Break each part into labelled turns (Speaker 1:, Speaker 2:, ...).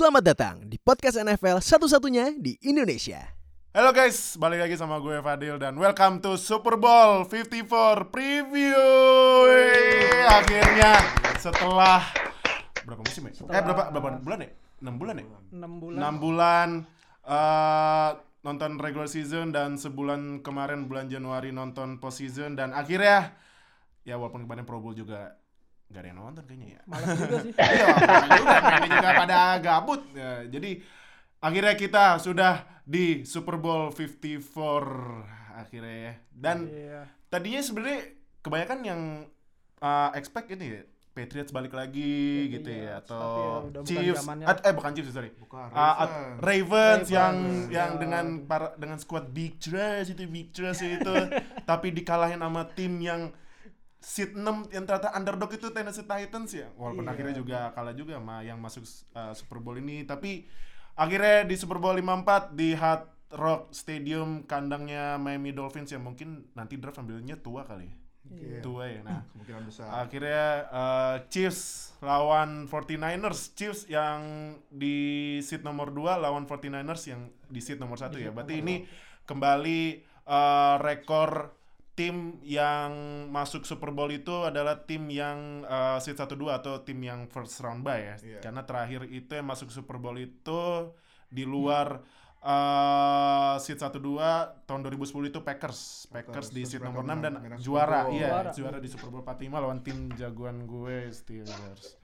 Speaker 1: Selamat datang di podcast NFL satu-satunya di Indonesia.
Speaker 2: Halo guys, balik lagi sama gue Fadil dan welcome to Super Bowl 54 Preview. Akhirnya setelah berapa musim ya? Eh berapa berapa bulan ya? 6 bulan ya?
Speaker 3: 6 bulan.
Speaker 2: 6 bulan eh, nonton regular season dan sebulan kemarin bulan Januari nonton postseason dan akhirnya ya walaupun kemarin Pro Bowl juga nggak ada yang nonton kayaknya ya.
Speaker 3: Malas juga sih.
Speaker 2: Iya, juga juga pada gabut. Ya, jadi akhirnya kita sudah di Super Bowl 54 akhirnya ya. Dan
Speaker 3: Iya.
Speaker 2: tadinya sebenarnya kebanyakan yang uh, expect ini ya, Patriots balik lagi
Speaker 3: Iya,
Speaker 2: gitu ya
Speaker 3: tapi
Speaker 2: atau
Speaker 3: ya bukan
Speaker 2: Chiefs at- eh bukan Chiefs sorry
Speaker 4: Bukan,
Speaker 2: Uh, at-
Speaker 4: Ravens.
Speaker 2: Ravens yang
Speaker 3: Ravens,
Speaker 2: yang
Speaker 3: ya.
Speaker 2: dengan para dengan squad big trash itu big trash itu tapi dikalahin sama tim yang seat 6 yang ternyata underdog itu Tennessee Titans ya walaupun
Speaker 3: Iya.
Speaker 2: akhirnya juga kalah juga sama yang masuk uh, Super Bowl ini tapi akhirnya di Super Bowl 54 di Hard Rock Stadium kandangnya Miami Dolphins yang mungkin nanti draft ambilnya tua kali ya.
Speaker 4: Iya.
Speaker 2: tua ya nah
Speaker 4: Kemungkinan besar.
Speaker 2: akhirnya uh, Chiefs lawan 49ers Chiefs yang di seat nomor 2 lawan 49ers yang di seat nomor 1 ya berarti ini kembali uh, rekor tim yang masuk Super Bowl itu adalah tim yang uh, seat 1-2 atau tim yang first round bye ya
Speaker 4: Iya.
Speaker 2: karena terakhir itu yang masuk Super Bowl itu di luar uh, seat 1-2 tahun 2010 itu Packers Packers di
Speaker 4: Terus
Speaker 2: seat nomor 6 dan juara
Speaker 4: Bowl.
Speaker 2: iya
Speaker 3: Juara.
Speaker 2: juara di Super Bowl 45 lawan tim jagoan gue Steelers.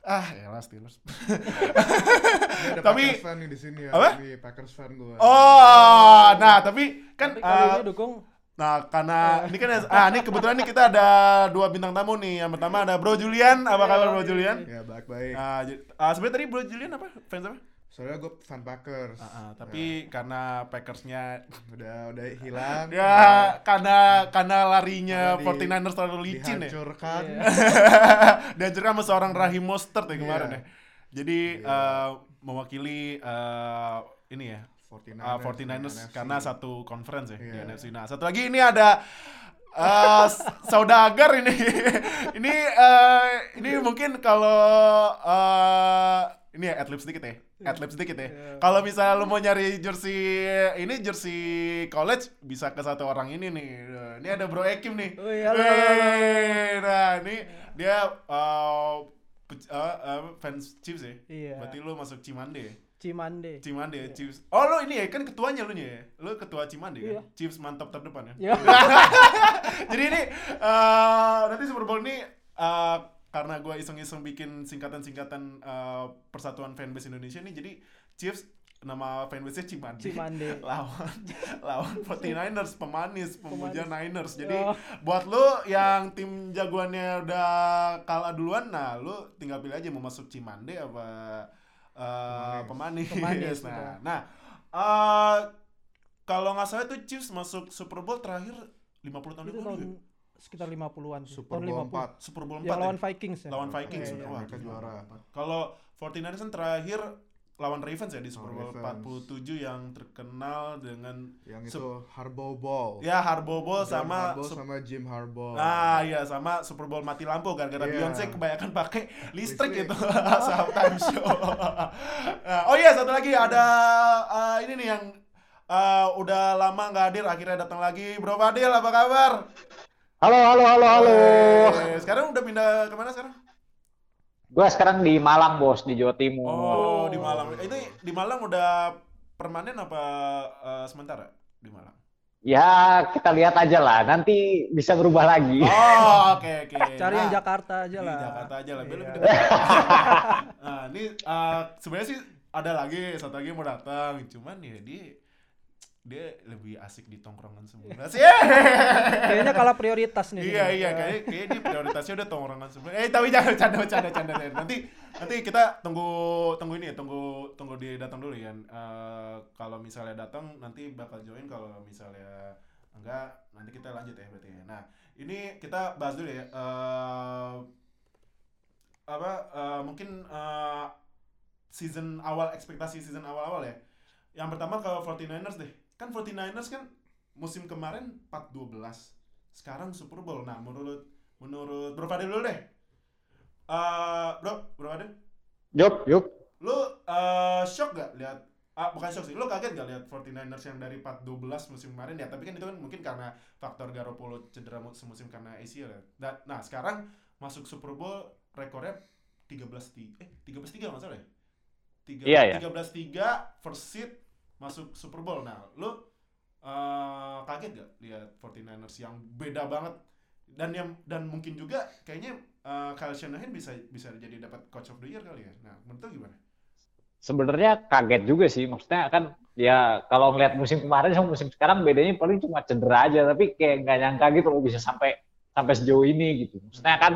Speaker 2: Ah, elah Steelers.
Speaker 4: Ada
Speaker 2: tapi-
Speaker 4: Packers fan nih di sini ya.
Speaker 2: Apa?
Speaker 4: Ini Packers fan gue.
Speaker 2: Oh, nah tapi kan
Speaker 3: Tapi
Speaker 2: uh,
Speaker 3: dukung
Speaker 2: nah karena ini kan ah ini kebetulan nih kita ada dua bintang tamu nih. Yang pertama ada Bro Julian. Apa kabar Bro Julian?
Speaker 4: Ya baik-baik.
Speaker 2: Ah, ah, sebenarnya tadi Bro Julian apa? Fans apa?
Speaker 4: Soalnya gue fan Packers.
Speaker 2: Ah, ah, tapi karena Packersnya
Speaker 4: Udah udah hilang.
Speaker 2: ya karena karena larinya
Speaker 4: Karena di-
Speaker 2: 49ers terlalu licin ya.
Speaker 4: Dihancurkan.
Speaker 3: Iya.
Speaker 2: Dihancurkan sama seorang Rahim Mostert ya kemarin
Speaker 4: Iya.
Speaker 2: ya. Jadi
Speaker 4: Iya.
Speaker 2: eh, mewakili eh, ini ya
Speaker 4: 49ers,
Speaker 2: uh, 49ers
Speaker 4: NFC.
Speaker 2: karena satu conference ya di
Speaker 4: Iya.
Speaker 2: NFC. Nah, satu lagi ini ada uh, s- saudagar ini. ini uh, ini mungkin kalau uh, ini ya adlib sedikit ya. Adlib sedikit ya.
Speaker 3: Iya.
Speaker 2: Kalau misalnya lu mau nyari jersey ini jersey college bisa ke satu orang ini nih. Ini ada Bro Ekim nih.
Speaker 3: Oh iya,
Speaker 2: Wih,
Speaker 3: halo, halo.
Speaker 2: Nah, ini dia uh, uh, uh, fans Chiefs ya.
Speaker 3: Iya.
Speaker 2: Berarti lu masuk Cimande ya?
Speaker 3: Cimande.
Speaker 2: Cimande Chiefs. Oh lu ini ya kan ketuanya lu nya ya. Lu ketua Cimande kan.
Speaker 3: Iya.
Speaker 2: Chiefs mantap terdepan ya.
Speaker 3: Ya.
Speaker 2: Jadi ini eh, nanti Super Bowl ini eh, karena gue iseng-iseng bikin singkatan-singkatan eh, persatuan fanbase Indonesia nih. Jadi Chiefs nama fanbase-nya Cimande.
Speaker 3: Cimande.
Speaker 2: lawan lawan 49ers pemanis pemuja
Speaker 3: Pemanis.
Speaker 2: Niners. Jadi
Speaker 3: Oh.
Speaker 2: buat lu yang tim jagoannya udah kalah duluan, nah lu tinggal pilih aja mau masuk Cimande apa eh, pemanis.
Speaker 3: Pemanis,
Speaker 2: Nah,
Speaker 3: udah.
Speaker 2: nah eh, kalau nggak salah itu Chiefs masuk Super Bowl terakhir 50 tahun
Speaker 3: Itu tahun
Speaker 2: ya?
Speaker 3: sekitar 50-an sih.
Speaker 4: Super
Speaker 3: tahun
Speaker 4: Bowl
Speaker 3: 50.
Speaker 4: 4.
Speaker 2: Super Bowl 4
Speaker 3: Ya lawan
Speaker 2: ya?
Speaker 3: Vikings ya.
Speaker 2: lawan Vikings.
Speaker 3: Iya, iya.
Speaker 2: Wah,
Speaker 4: Mereka juara.
Speaker 2: Kalau 49ers kan terakhir lawan Ravens ya di Super Bowl
Speaker 4: Ravens.
Speaker 2: 47 yang terkenal dengan
Speaker 4: Yang itu Harbaugh Ball.
Speaker 2: ya Harbaugh Bowl
Speaker 4: John
Speaker 2: sama
Speaker 4: Harbaugh sama Jim Harbaugh.
Speaker 2: Nah, iya sama Super Bowl mati lampu gara-gara
Speaker 4: Iya.
Speaker 2: Beyonce kebanyakan pakai listrik,
Speaker 4: Listrik.
Speaker 2: gitu saat time show. Nah, oh iya satu lagi ada uh, ini nih yang uh, udah lama nggak hadir akhirnya datang lagi Bro Fadil apa kabar?
Speaker 5: Halo, halo, halo, halo.
Speaker 2: Eh, sekarang udah pindah ke mana sekarang?
Speaker 5: Gue sekarang di Malang, bos, di Jawa Timur.
Speaker 2: Oh, di Malang. Itu di Malang udah permanen apa uh, sementara di Malang?
Speaker 5: Ya, kita lihat aja lah. Nanti bisa berubah lagi.
Speaker 2: Oh, oke oke.
Speaker 3: Cari yang
Speaker 2: Nah,
Speaker 3: Jakarta aja lah.
Speaker 2: Jakarta aja lah, biar
Speaker 3: Iya.
Speaker 2: lebih dekat. nah, ini uh, sebenarnya sih ada lagi satu lagi yang mau datang, cuman ya dia dia lebih asik di tongkrongan sebelah sih.
Speaker 3: Kayaknya kalah prioritas nih.
Speaker 2: iya iya kayak kayak dia prioritasnya udah tongkrongan sebelah. Eh tapi jangan canda canda canda. Nanti nanti kita tunggu tunggu ini ya tunggu tunggu dia datang dulu ya. Eh, kalau misalnya datang nanti bakal join kalau misalnya enggak nanti kita lanjut ya berarti ya. Nah ini kita bahas dulu ya. Eh, apa eh, mungkin eh, season awal ekspektasi season awal-awal ya. Yang pertama ke 49ers deh. Kan 49ers kan musim kemarin 4-12. Sekarang Super Bowl. Nah, menurut menurut Bro Fadil dulu deh. Eh, bro, Bro Fadil,
Speaker 5: Yuk, yuk.
Speaker 2: lu eh, shock gak lihat ah bukan shock sih lo kaget gak lihat 49ers yang dari 4-12 musim kemarin ya tapi kan itu kan mungkin karena faktor Garoppolo cedera mu- semusim karena ACL ya Dan, nah sekarang masuk Super Bowl rekornya 13 3 eh 13 3 nggak salah ya Tiga-
Speaker 5: Iya, iya.
Speaker 2: 13 3 first seed masuk Super Bowl. Nah lo eh, kaget gak lihat 49ers yang beda banget? Dan yang dan mungkin juga kayaknya eh, Kyle Shanahan bisa bisa jadi dapat coach of the year kali ya. Nah menurut lo gimana?
Speaker 5: Sebenarnya kaget juga sih, maksudnya kan ya kalau ngeliat musim kemarin sama musim sekarang bedanya paling cuma cedera aja, tapi kayak nggak nyangka gitu loh bisa sampai sampai sejauh ini gitu. Maksudnya kan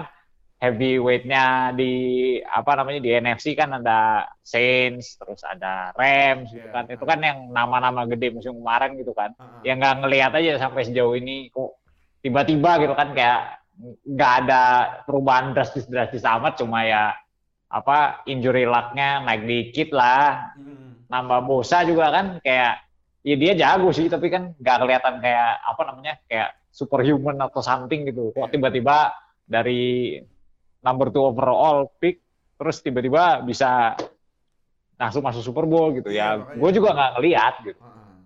Speaker 5: heavyweight-nya di apa namanya di NFC kan ada Saints, terus ada Rams gitu
Speaker 2: Iya.
Speaker 5: kan. Itu kan yang nama-nama gede musim kemarin gitu kan.
Speaker 2: Ah, ah.
Speaker 5: Ya nggak ngelihat aja sampai sejauh ini kok tiba-tiba gitu kan kayak nggak ada perubahan drastis-drastis amat, cuma ya apa injury luck-nya naik dikit lah
Speaker 2: Hmm.
Speaker 5: nambah Bosa juga kan kayak ya dia jago sih tapi kan nggak kelihatan kayak apa namanya kayak superhuman atau something gitu
Speaker 2: Iya.
Speaker 5: kok tiba-tiba dari number two overall pick terus tiba-tiba bisa langsung masuk Super Bowl gitu
Speaker 2: Iya,
Speaker 5: ya gue juga nggak ngelihat gitu
Speaker 2: Ah, ah.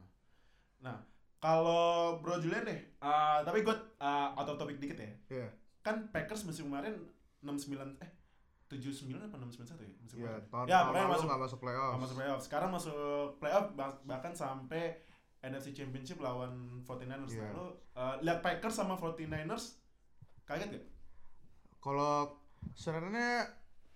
Speaker 2: Nah, kalau Bro Julian deh, ah, tapi gue uh, out of topic dikit ya.
Speaker 4: Iya.
Speaker 2: Kan Packers musim kemarin 69 eh 79 apa 691 ya musim
Speaker 4: Iya,
Speaker 2: kemarin.
Speaker 4: tahun
Speaker 2: Ya,
Speaker 4: tahun
Speaker 2: pokoknya
Speaker 4: lalu
Speaker 2: masuk
Speaker 4: nggak masuk playoff.
Speaker 2: nggak masuk playoff. Sekarang masuk playoff bah- bahkan sampai NFC Championship lawan 49ers.
Speaker 4: Iya.
Speaker 2: Nah, lu uh, lihat Packers sama 49ers kaget gak?
Speaker 4: Kalau sebenarnya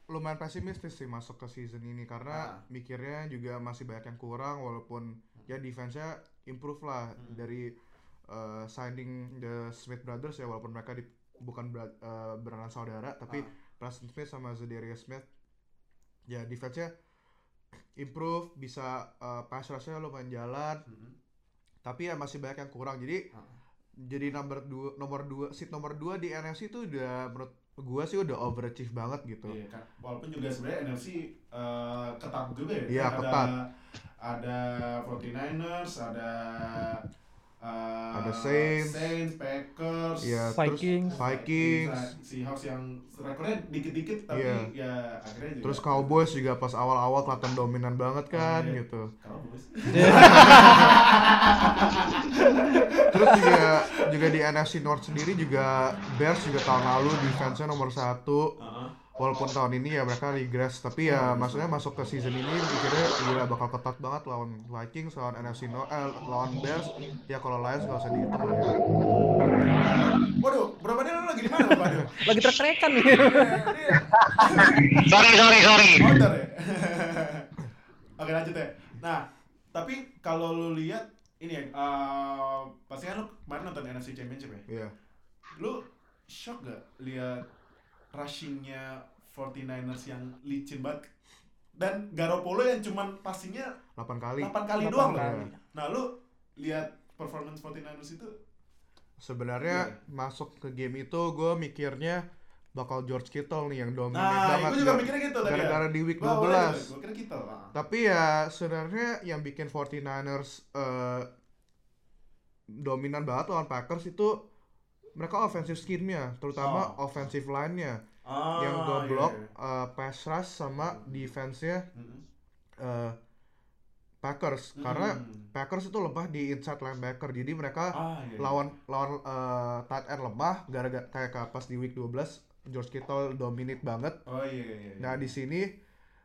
Speaker 4: lumayan pesimistis sih masuk ke season ini karena
Speaker 2: Ah.
Speaker 4: mikirnya juga masih banyak yang kurang walaupun ya defense-nya improve lah
Speaker 2: Hmm.
Speaker 4: dari uh, signing the Smith Brothers ya walaupun mereka di- bukan bra- uh, beranak saudara tapi
Speaker 2: Ah.
Speaker 4: Preston Smith sama Zedarius Smith ya defense-nya improve bisa uh, pass rush-nya lumayan jalan
Speaker 2: Mhm.
Speaker 4: tapi ya masih banyak yang kurang jadi
Speaker 2: Ah.
Speaker 4: jadi nomor dua nomor dua seat nomor dua di NFC itu udah menurut gua sih udah overachieve banget gitu
Speaker 2: Iya kan. Walaupun juga sebenarnya NFC uh, ketat juga ya.
Speaker 4: Iya,
Speaker 2: Ada-
Speaker 4: ketat.
Speaker 2: Ada 49ers, ada uh,
Speaker 4: Ada Saints.
Speaker 2: Saints, Packers,
Speaker 4: ya
Speaker 3: Vikings.
Speaker 4: terus Vikings
Speaker 2: Seahawks yang rekornya dikit-dikit tapi
Speaker 4: Iya.
Speaker 2: ya akhirnya juga
Speaker 4: terus Cowboys juga pas awal-awal kelihatan dominan banget kan
Speaker 2: Iya.
Speaker 4: gitu
Speaker 2: Cowboys.
Speaker 4: terus juga juga di NFC North sendiri juga Bears juga tahun lalu defense-nya nomor satu
Speaker 2: Heeh.
Speaker 4: Walaupun tahun ini ya mereka regress tapi ya maksudnya masuk ke season ini mikirnya gila bakal ketat banget lawan Vikings lawan NFC North eh, lawan Bears ya kalau Lions nggak usah dihitung lah ya
Speaker 2: Waduh, berapa dia lagi di mana, Pak?
Speaker 3: Lagi trek-trekan nih.
Speaker 5: sorry sorry sorry
Speaker 2: Outdoor ya? Oke lanjut ya. Nah, tapi kalau lu lihat ini ya, eh, pasti kan lu kemarin nonton NFC Championship ya?
Speaker 4: iya
Speaker 2: Lu shock gak lihat rushingnya 49ers yang licin banget? Dan Garoppolo yang cuman passingnya
Speaker 4: 8 kali
Speaker 2: 8 kali
Speaker 3: Delapan
Speaker 2: doang loh.
Speaker 3: kali.
Speaker 2: Nah, lu lihat performance 49ers itu
Speaker 4: sebenarnya masuk ke game itu gue mikirnya bakal George Kittle nih yang dominate
Speaker 2: Nah,
Speaker 4: banget
Speaker 2: juga mikirnya gitu tadi ya.
Speaker 4: gara-gara di week
Speaker 2: Gua awalnya
Speaker 4: 12
Speaker 2: juga, Gue kira kita lah.
Speaker 4: Tapi ya sebenarnya yang bikin 49ers eh, dominan banget lawan Packers itu mereka offensive scheme-nya, terutama
Speaker 2: Oh.
Speaker 4: offensive line-nya
Speaker 2: Ah,
Speaker 4: yang
Speaker 2: iya,
Speaker 4: goblok
Speaker 2: iya.
Speaker 4: eh, pass rush sama defense-nya
Speaker 2: Mm-mm.
Speaker 4: eh, Packers karena
Speaker 2: Mm.
Speaker 4: Packers itu lemah di inside linebacker. Jadi mereka
Speaker 2: Ah, iya, iya.
Speaker 4: lawan lawan eh, tight end lemah gara-gara kayak pas di week 12 George Kittle dominate banget.
Speaker 2: Oh iya iya. iya.
Speaker 4: Nah, di sini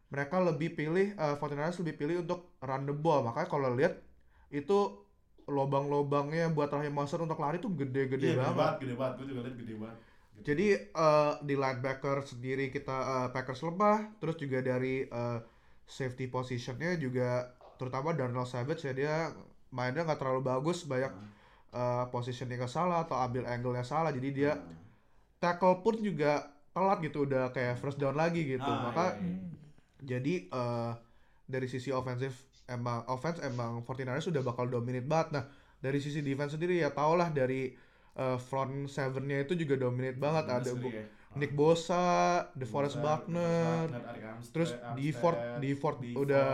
Speaker 4: mereka lebih pilih uh, 49ers lebih pilih untuk run the ball. Makanya kalau lihat itu lobang-lobangnya buat Raheem Mostert untuk lari tuh gede-gede
Speaker 2: Iya, gede
Speaker 4: banget.
Speaker 2: banget, gede banget. Gue juga liat gede banget. Gitu.
Speaker 4: Jadi uh, di linebacker sendiri kita uh, Packers lemah, terus juga dari uh, safety positionnya juga terutama Darnell Savage ya dia mainnya nggak terlalu bagus, banyak uh, positionnya salah atau ambil angle-nya salah, jadi dia tackle pun juga telat gitu udah kayak first down lagi gitu.
Speaker 2: Ah,
Speaker 4: Maka
Speaker 2: iya, iya.
Speaker 4: jadi eh, dari sisi offensive emang offense emang 49ers sudah bakal dominate banget. Nah, dari sisi defense sendiri ya tau lah dari eh, front seven-nya itu juga dominate banget. Ada
Speaker 2: ya.
Speaker 4: Nick Bosa, DeForest
Speaker 2: Bosa,
Speaker 4: Buckner, terus
Speaker 2: Armstead,
Speaker 4: DeFord DeFord
Speaker 2: Default,
Speaker 4: udah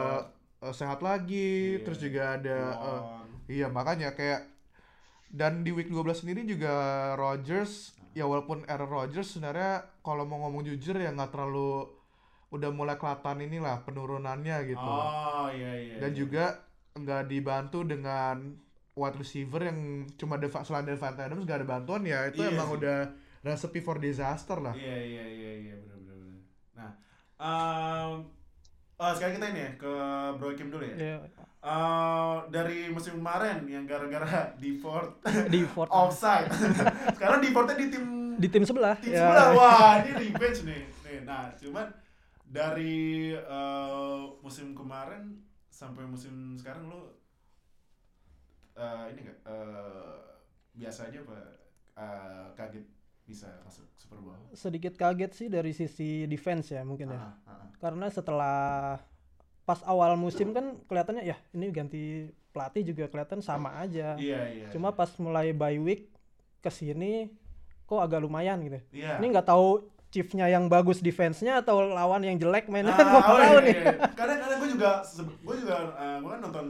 Speaker 4: eh, sehat lagi,
Speaker 2: Iya.
Speaker 4: terus juga ada eh. Iya makanya kayak dan di week 12 sendiri juga Rodgers ya walaupun Aaron Rodgers sebenarnya kalau mau ngomong jujur ya nggak terlalu udah mulai kelihatan inilah penurunannya gitu.
Speaker 2: Oh iya iya.
Speaker 4: Dan
Speaker 2: iya.
Speaker 4: juga nggak dibantu dengan wide receiver yang cuma Deva, selain Devante Adams nggak ada bantuan ya itu
Speaker 2: Iya
Speaker 4: emang
Speaker 2: sih.
Speaker 4: udah recipe for disaster lah.
Speaker 2: Iya iya iya iya benar benar. Nah, um, oh, sekarang kita ini ya ke Bro Kim dulu ya.
Speaker 3: Iya,
Speaker 2: Eh, dari musim kemarin yang gara-gara default
Speaker 3: di Ford
Speaker 2: offside. Sekarang defaultnya di tim
Speaker 3: di tim sebelah.
Speaker 2: tim
Speaker 3: Ya.
Speaker 2: sebelah. Wah, ini revenge nih. nih. Nah, cuman dari eh, musim kemarin sampai musim sekarang lo eh, ini enggak biasa aja apa eh, kaget bisa masuk Super Bowl?
Speaker 3: Sedikit kaget sih dari sisi defense ya mungkin ya.
Speaker 2: Ah, ah, ah.
Speaker 3: Karena setelah pas awal musim kan kelihatannya ya ini ganti pelatih juga kelihatan sama aja.
Speaker 2: Iya, iya.
Speaker 3: Cuma pas mulai bye week ke sini kok agak lumayan gitu.
Speaker 2: iya.
Speaker 3: Ini nggak tahu chiefnya yang bagus defense-nya atau lawan yang jelek mainnya
Speaker 2: Ah,
Speaker 3: kan nggak
Speaker 2: oh,
Speaker 3: tahu
Speaker 2: iya,
Speaker 3: nih.
Speaker 2: iya. Karena karena gue juga gue juga gue kan nonton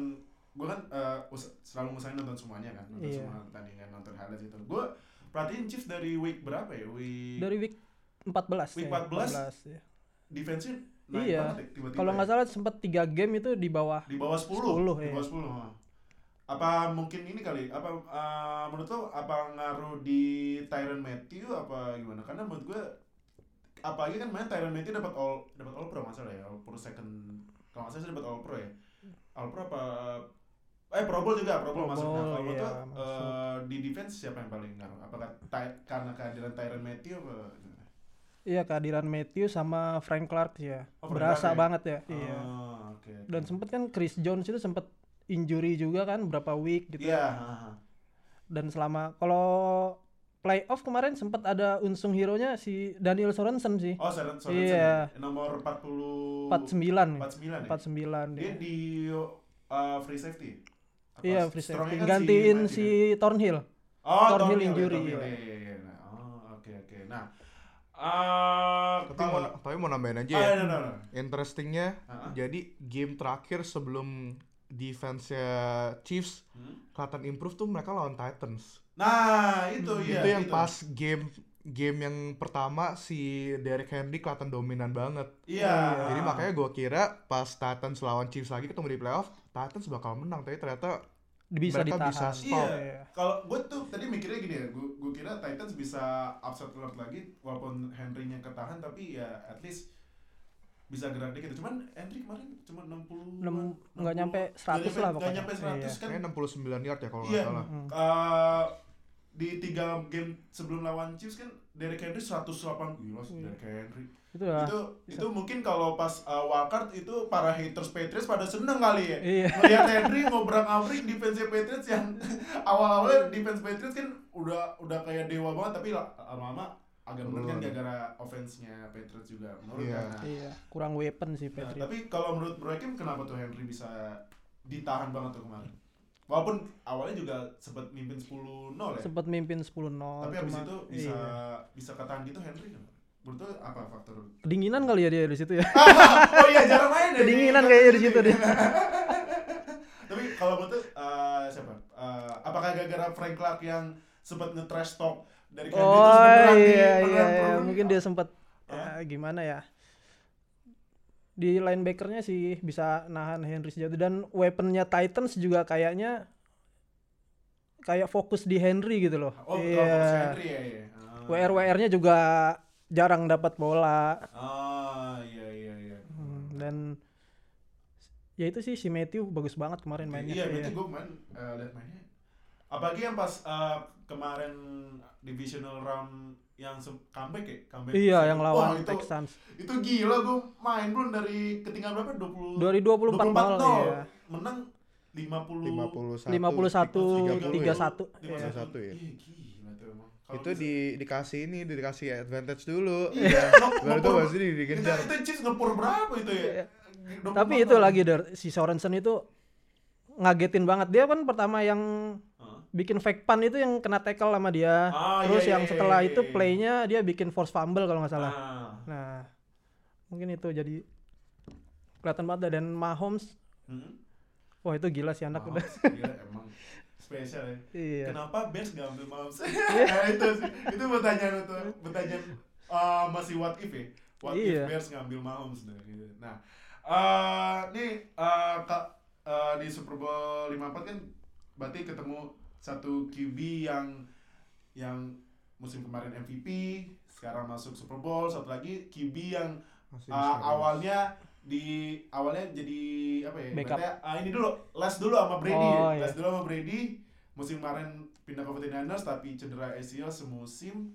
Speaker 2: gue kan eh, us- selalu ngusahain nonton semuanya kan nonton
Speaker 3: Iya.
Speaker 2: semua pertandingan nonton highlights itu. Gue perhatiin Chiefs dari week berapa ya? Week
Speaker 3: Dari week 14
Speaker 2: Week
Speaker 3: ya,
Speaker 2: 14?
Speaker 3: ya.
Speaker 2: defense-nya naik
Speaker 3: Iya.
Speaker 2: banget ya, tiba-tiba.
Speaker 3: Kalau
Speaker 2: ya.
Speaker 3: nggak salah sempat 3 game itu di bawah
Speaker 2: di bawah 10,
Speaker 3: 10,
Speaker 2: di
Speaker 3: iya.
Speaker 2: bawah 10. ha. Apa mungkin ini kali? Apa eh, menurut lo apa ngaruh di Tyron Matthew apa gimana? Karena menurut gue apalagi kan main Tyron Matthew dapat all dapat all pro masalah ya, all pro second kalau nggak salah dapat all pro ya. All pro apa eh Pro Bowl juga, Pro Bowl masuk. Nah, kalau
Speaker 3: iya, masuk.
Speaker 2: eh, di defense siapa yang paling ngaruh? Apakah Ty- karena kehadiran Tyron Matthew apa?
Speaker 3: Iya kehadiran Matthew sama Frank Clark ya.
Speaker 2: Oh,
Speaker 3: Berasa
Speaker 2: Clark ya?
Speaker 3: banget ya. Iya.
Speaker 2: Ah, oke. oke.
Speaker 3: Dan sempet kan Chris Jones itu sempet injury juga kan berapa week gitu.
Speaker 2: Iya, ha, ha.
Speaker 3: Dan selama kalau playoff kemarin sempat ada unsung hero-nya si Daniel Sorensen sih.
Speaker 2: Oh, Soren Sorensen.
Speaker 3: Iya.
Speaker 2: ya? Nomor 40
Speaker 3: 49
Speaker 2: 49 ya?
Speaker 3: 49
Speaker 2: Dia
Speaker 3: dia.
Speaker 2: di uh, free safety. Apa
Speaker 3: Iya, free safety.
Speaker 2: kan
Speaker 3: Gantiin si
Speaker 2: kan?
Speaker 3: Thornhill.
Speaker 2: Oh,
Speaker 3: Thornhill
Speaker 2: Thornhill,
Speaker 3: injury,
Speaker 2: ya, Thornhill,
Speaker 3: iya.
Speaker 2: iya, iya, iya. Nah, oh, oke oke. Nah, uh,
Speaker 4: Tapi mau, tapi mau nambahin aja
Speaker 2: Ah,
Speaker 4: ya.
Speaker 2: no, no, no.
Speaker 4: Interestingnya,
Speaker 2: Ah.
Speaker 4: jadi game terakhir sebelum defense-nya Chiefs
Speaker 2: Hmm?
Speaker 4: kelihatan improve tuh mereka lawan Titans.
Speaker 2: Nah, itu ya.
Speaker 4: itu yang pas game game yang pertama si Derrick Henry kelihatan dominan banget.
Speaker 2: Iya.
Speaker 4: Jadi makanya gue kira pas Titans lawan Chiefs lagi ketemu di playoff, Titans bakal menang. Tapi ternyata
Speaker 3: Bisa
Speaker 4: Mereka
Speaker 3: ditahan.
Speaker 4: bisa
Speaker 2: Iya.
Speaker 3: Iya.
Speaker 2: Kalau gue tuh tadi mikirnya gini ya, gue gue kira Titans bisa upset alert lagi walaupun Henry-nya ketahan tapi ya at least bisa gerak dikit. Cuman Henry kemarin cuma 60
Speaker 3: Nem- nggak nyampe 100 lah
Speaker 2: Nggak
Speaker 3: pokoknya.
Speaker 2: nyampe 100 kan.
Speaker 4: kayaknya 69 yard ya kalau nggak
Speaker 2: Iya.
Speaker 4: salah.
Speaker 3: Hmm.
Speaker 2: Eh, di tiga game sebelum lawan Chiefs kan Derrick Henry 108 gila sih
Speaker 3: Iya.
Speaker 2: Derrick Henry.
Speaker 3: Itu lah.
Speaker 2: Itu itu mungkin kalau pas uh, wildcard itu para haters Patriots pada seneng kali ya.
Speaker 3: Iya.
Speaker 2: Melihat Henry ngobrak abrik defense Patriots yang awal-awalnya defense Patriots kan udah udah kayak dewa banget tapi la- lama-lama agak menurun kan gara-gara offense-nya Patriots juga menurun kan. Nah,
Speaker 3: Iya, kurang weapon sih
Speaker 2: Nah,
Speaker 3: Patriot.
Speaker 2: tapi kalau menurut Bro Hakim kenapa tuh Henry bisa ditahan banget tuh kemarin? Walaupun awalnya juga sempat mimpin 10-0 ya.
Speaker 3: Sempat mimpin 10-0
Speaker 2: Tapi habis
Speaker 3: cuma-
Speaker 2: itu bisa
Speaker 3: iya.
Speaker 2: bisa ketahan gitu Henry kenapa? Menurut lu apa faktor?
Speaker 3: kedinginan kali ya dia di situ ya.
Speaker 2: oh iya jarang main ya.
Speaker 3: Kedinginan kayaknya di situ deh.
Speaker 2: Tapi kalau menurut lu, eh, siapa? Eh, apakah gara-gara Frank Clark yang sempat nge-trash talk dari Henry
Speaker 3: Oh
Speaker 2: terus beneran di-
Speaker 3: iya iya, iya.
Speaker 2: pro-
Speaker 3: mungkin dia sempat ya, gimana ya? Di linebackernya sih bisa nahan Henry sejauh itu. dan weaponnya Titans juga kayaknya kayak fokus di Henry gitu loh.
Speaker 2: Oh,
Speaker 3: iya.
Speaker 2: fokus Henry ya. iya. Ah.
Speaker 3: WR WR-nya juga jarang dapat bola.
Speaker 2: Ah, iya iya iya.
Speaker 3: Hmm, dan ya itu sih si Matthew bagus banget kemarin mainnya.
Speaker 2: Iya, berarti gue kemarin eh, lihat mainnya. Apalagi yang pas eh, kemarin divisional round yang comeback ya, comeback.
Speaker 3: Iya, yang lawan
Speaker 2: itu,
Speaker 3: Texans.
Speaker 2: Itu gila gue main belum dari ketinggalan berapa? 20
Speaker 3: Dari 24 nol ya.
Speaker 2: Menang 50
Speaker 4: 51
Speaker 3: 51
Speaker 2: 31.
Speaker 3: 31.
Speaker 2: Iya,
Speaker 3: Iya.
Speaker 4: 31 ya.
Speaker 2: Iya, gila tuh emang.
Speaker 4: Itu di dikasih ini dikasih advantage dulu.
Speaker 2: Iya,
Speaker 4: Baru itu pasti
Speaker 2: itu,
Speaker 4: dikejar.
Speaker 2: itu Chiefs ngepur berapa itu ya?
Speaker 3: Iya.
Speaker 2: 24
Speaker 3: Tapi itu lagi Der, si Sorensen itu ngagetin banget. Dia kan pertama yang? Bikin fake punt itu yang kena tackle sama dia.
Speaker 2: Ah,
Speaker 3: Terus
Speaker 2: iya,
Speaker 3: yang
Speaker 2: iya,
Speaker 3: setelah
Speaker 2: iya,
Speaker 3: itu
Speaker 2: iya.
Speaker 3: playnya dia bikin force fumble kalau nggak salah.
Speaker 2: Ah.
Speaker 3: Nah, mungkin itu jadi kelihatan banget dan Mahomes
Speaker 2: Hmm?
Speaker 3: wah itu gila sih anak udah.
Speaker 2: Mahomes, gila, emang spesial ya.
Speaker 3: iya.
Speaker 2: Kenapa Bears gak ambil Mahomes? nah, itu sih, itu pertanyaan itu, pertanyaan uh, masih what if ya. what
Speaker 3: Iya.
Speaker 2: if Bears ngambil Mahomes nah, gitu. Nah, eh nih eh, ka- eh, di Super Bowl 54 kan berarti ketemu satu QB yang yang musim kemarin MVP, sekarang masuk Super Bowl, satu lagi QB yang
Speaker 4: Masih
Speaker 2: uh, awalnya di awalnya jadi apa ya?
Speaker 3: Backup.
Speaker 2: ibaratnya, ah, ini dulu les dulu sama Brady,
Speaker 3: Oh,
Speaker 2: les
Speaker 3: iya.
Speaker 2: dulu sama Brady. Musim kemarin pindah ke 49ers tapi cedera ACL semusim.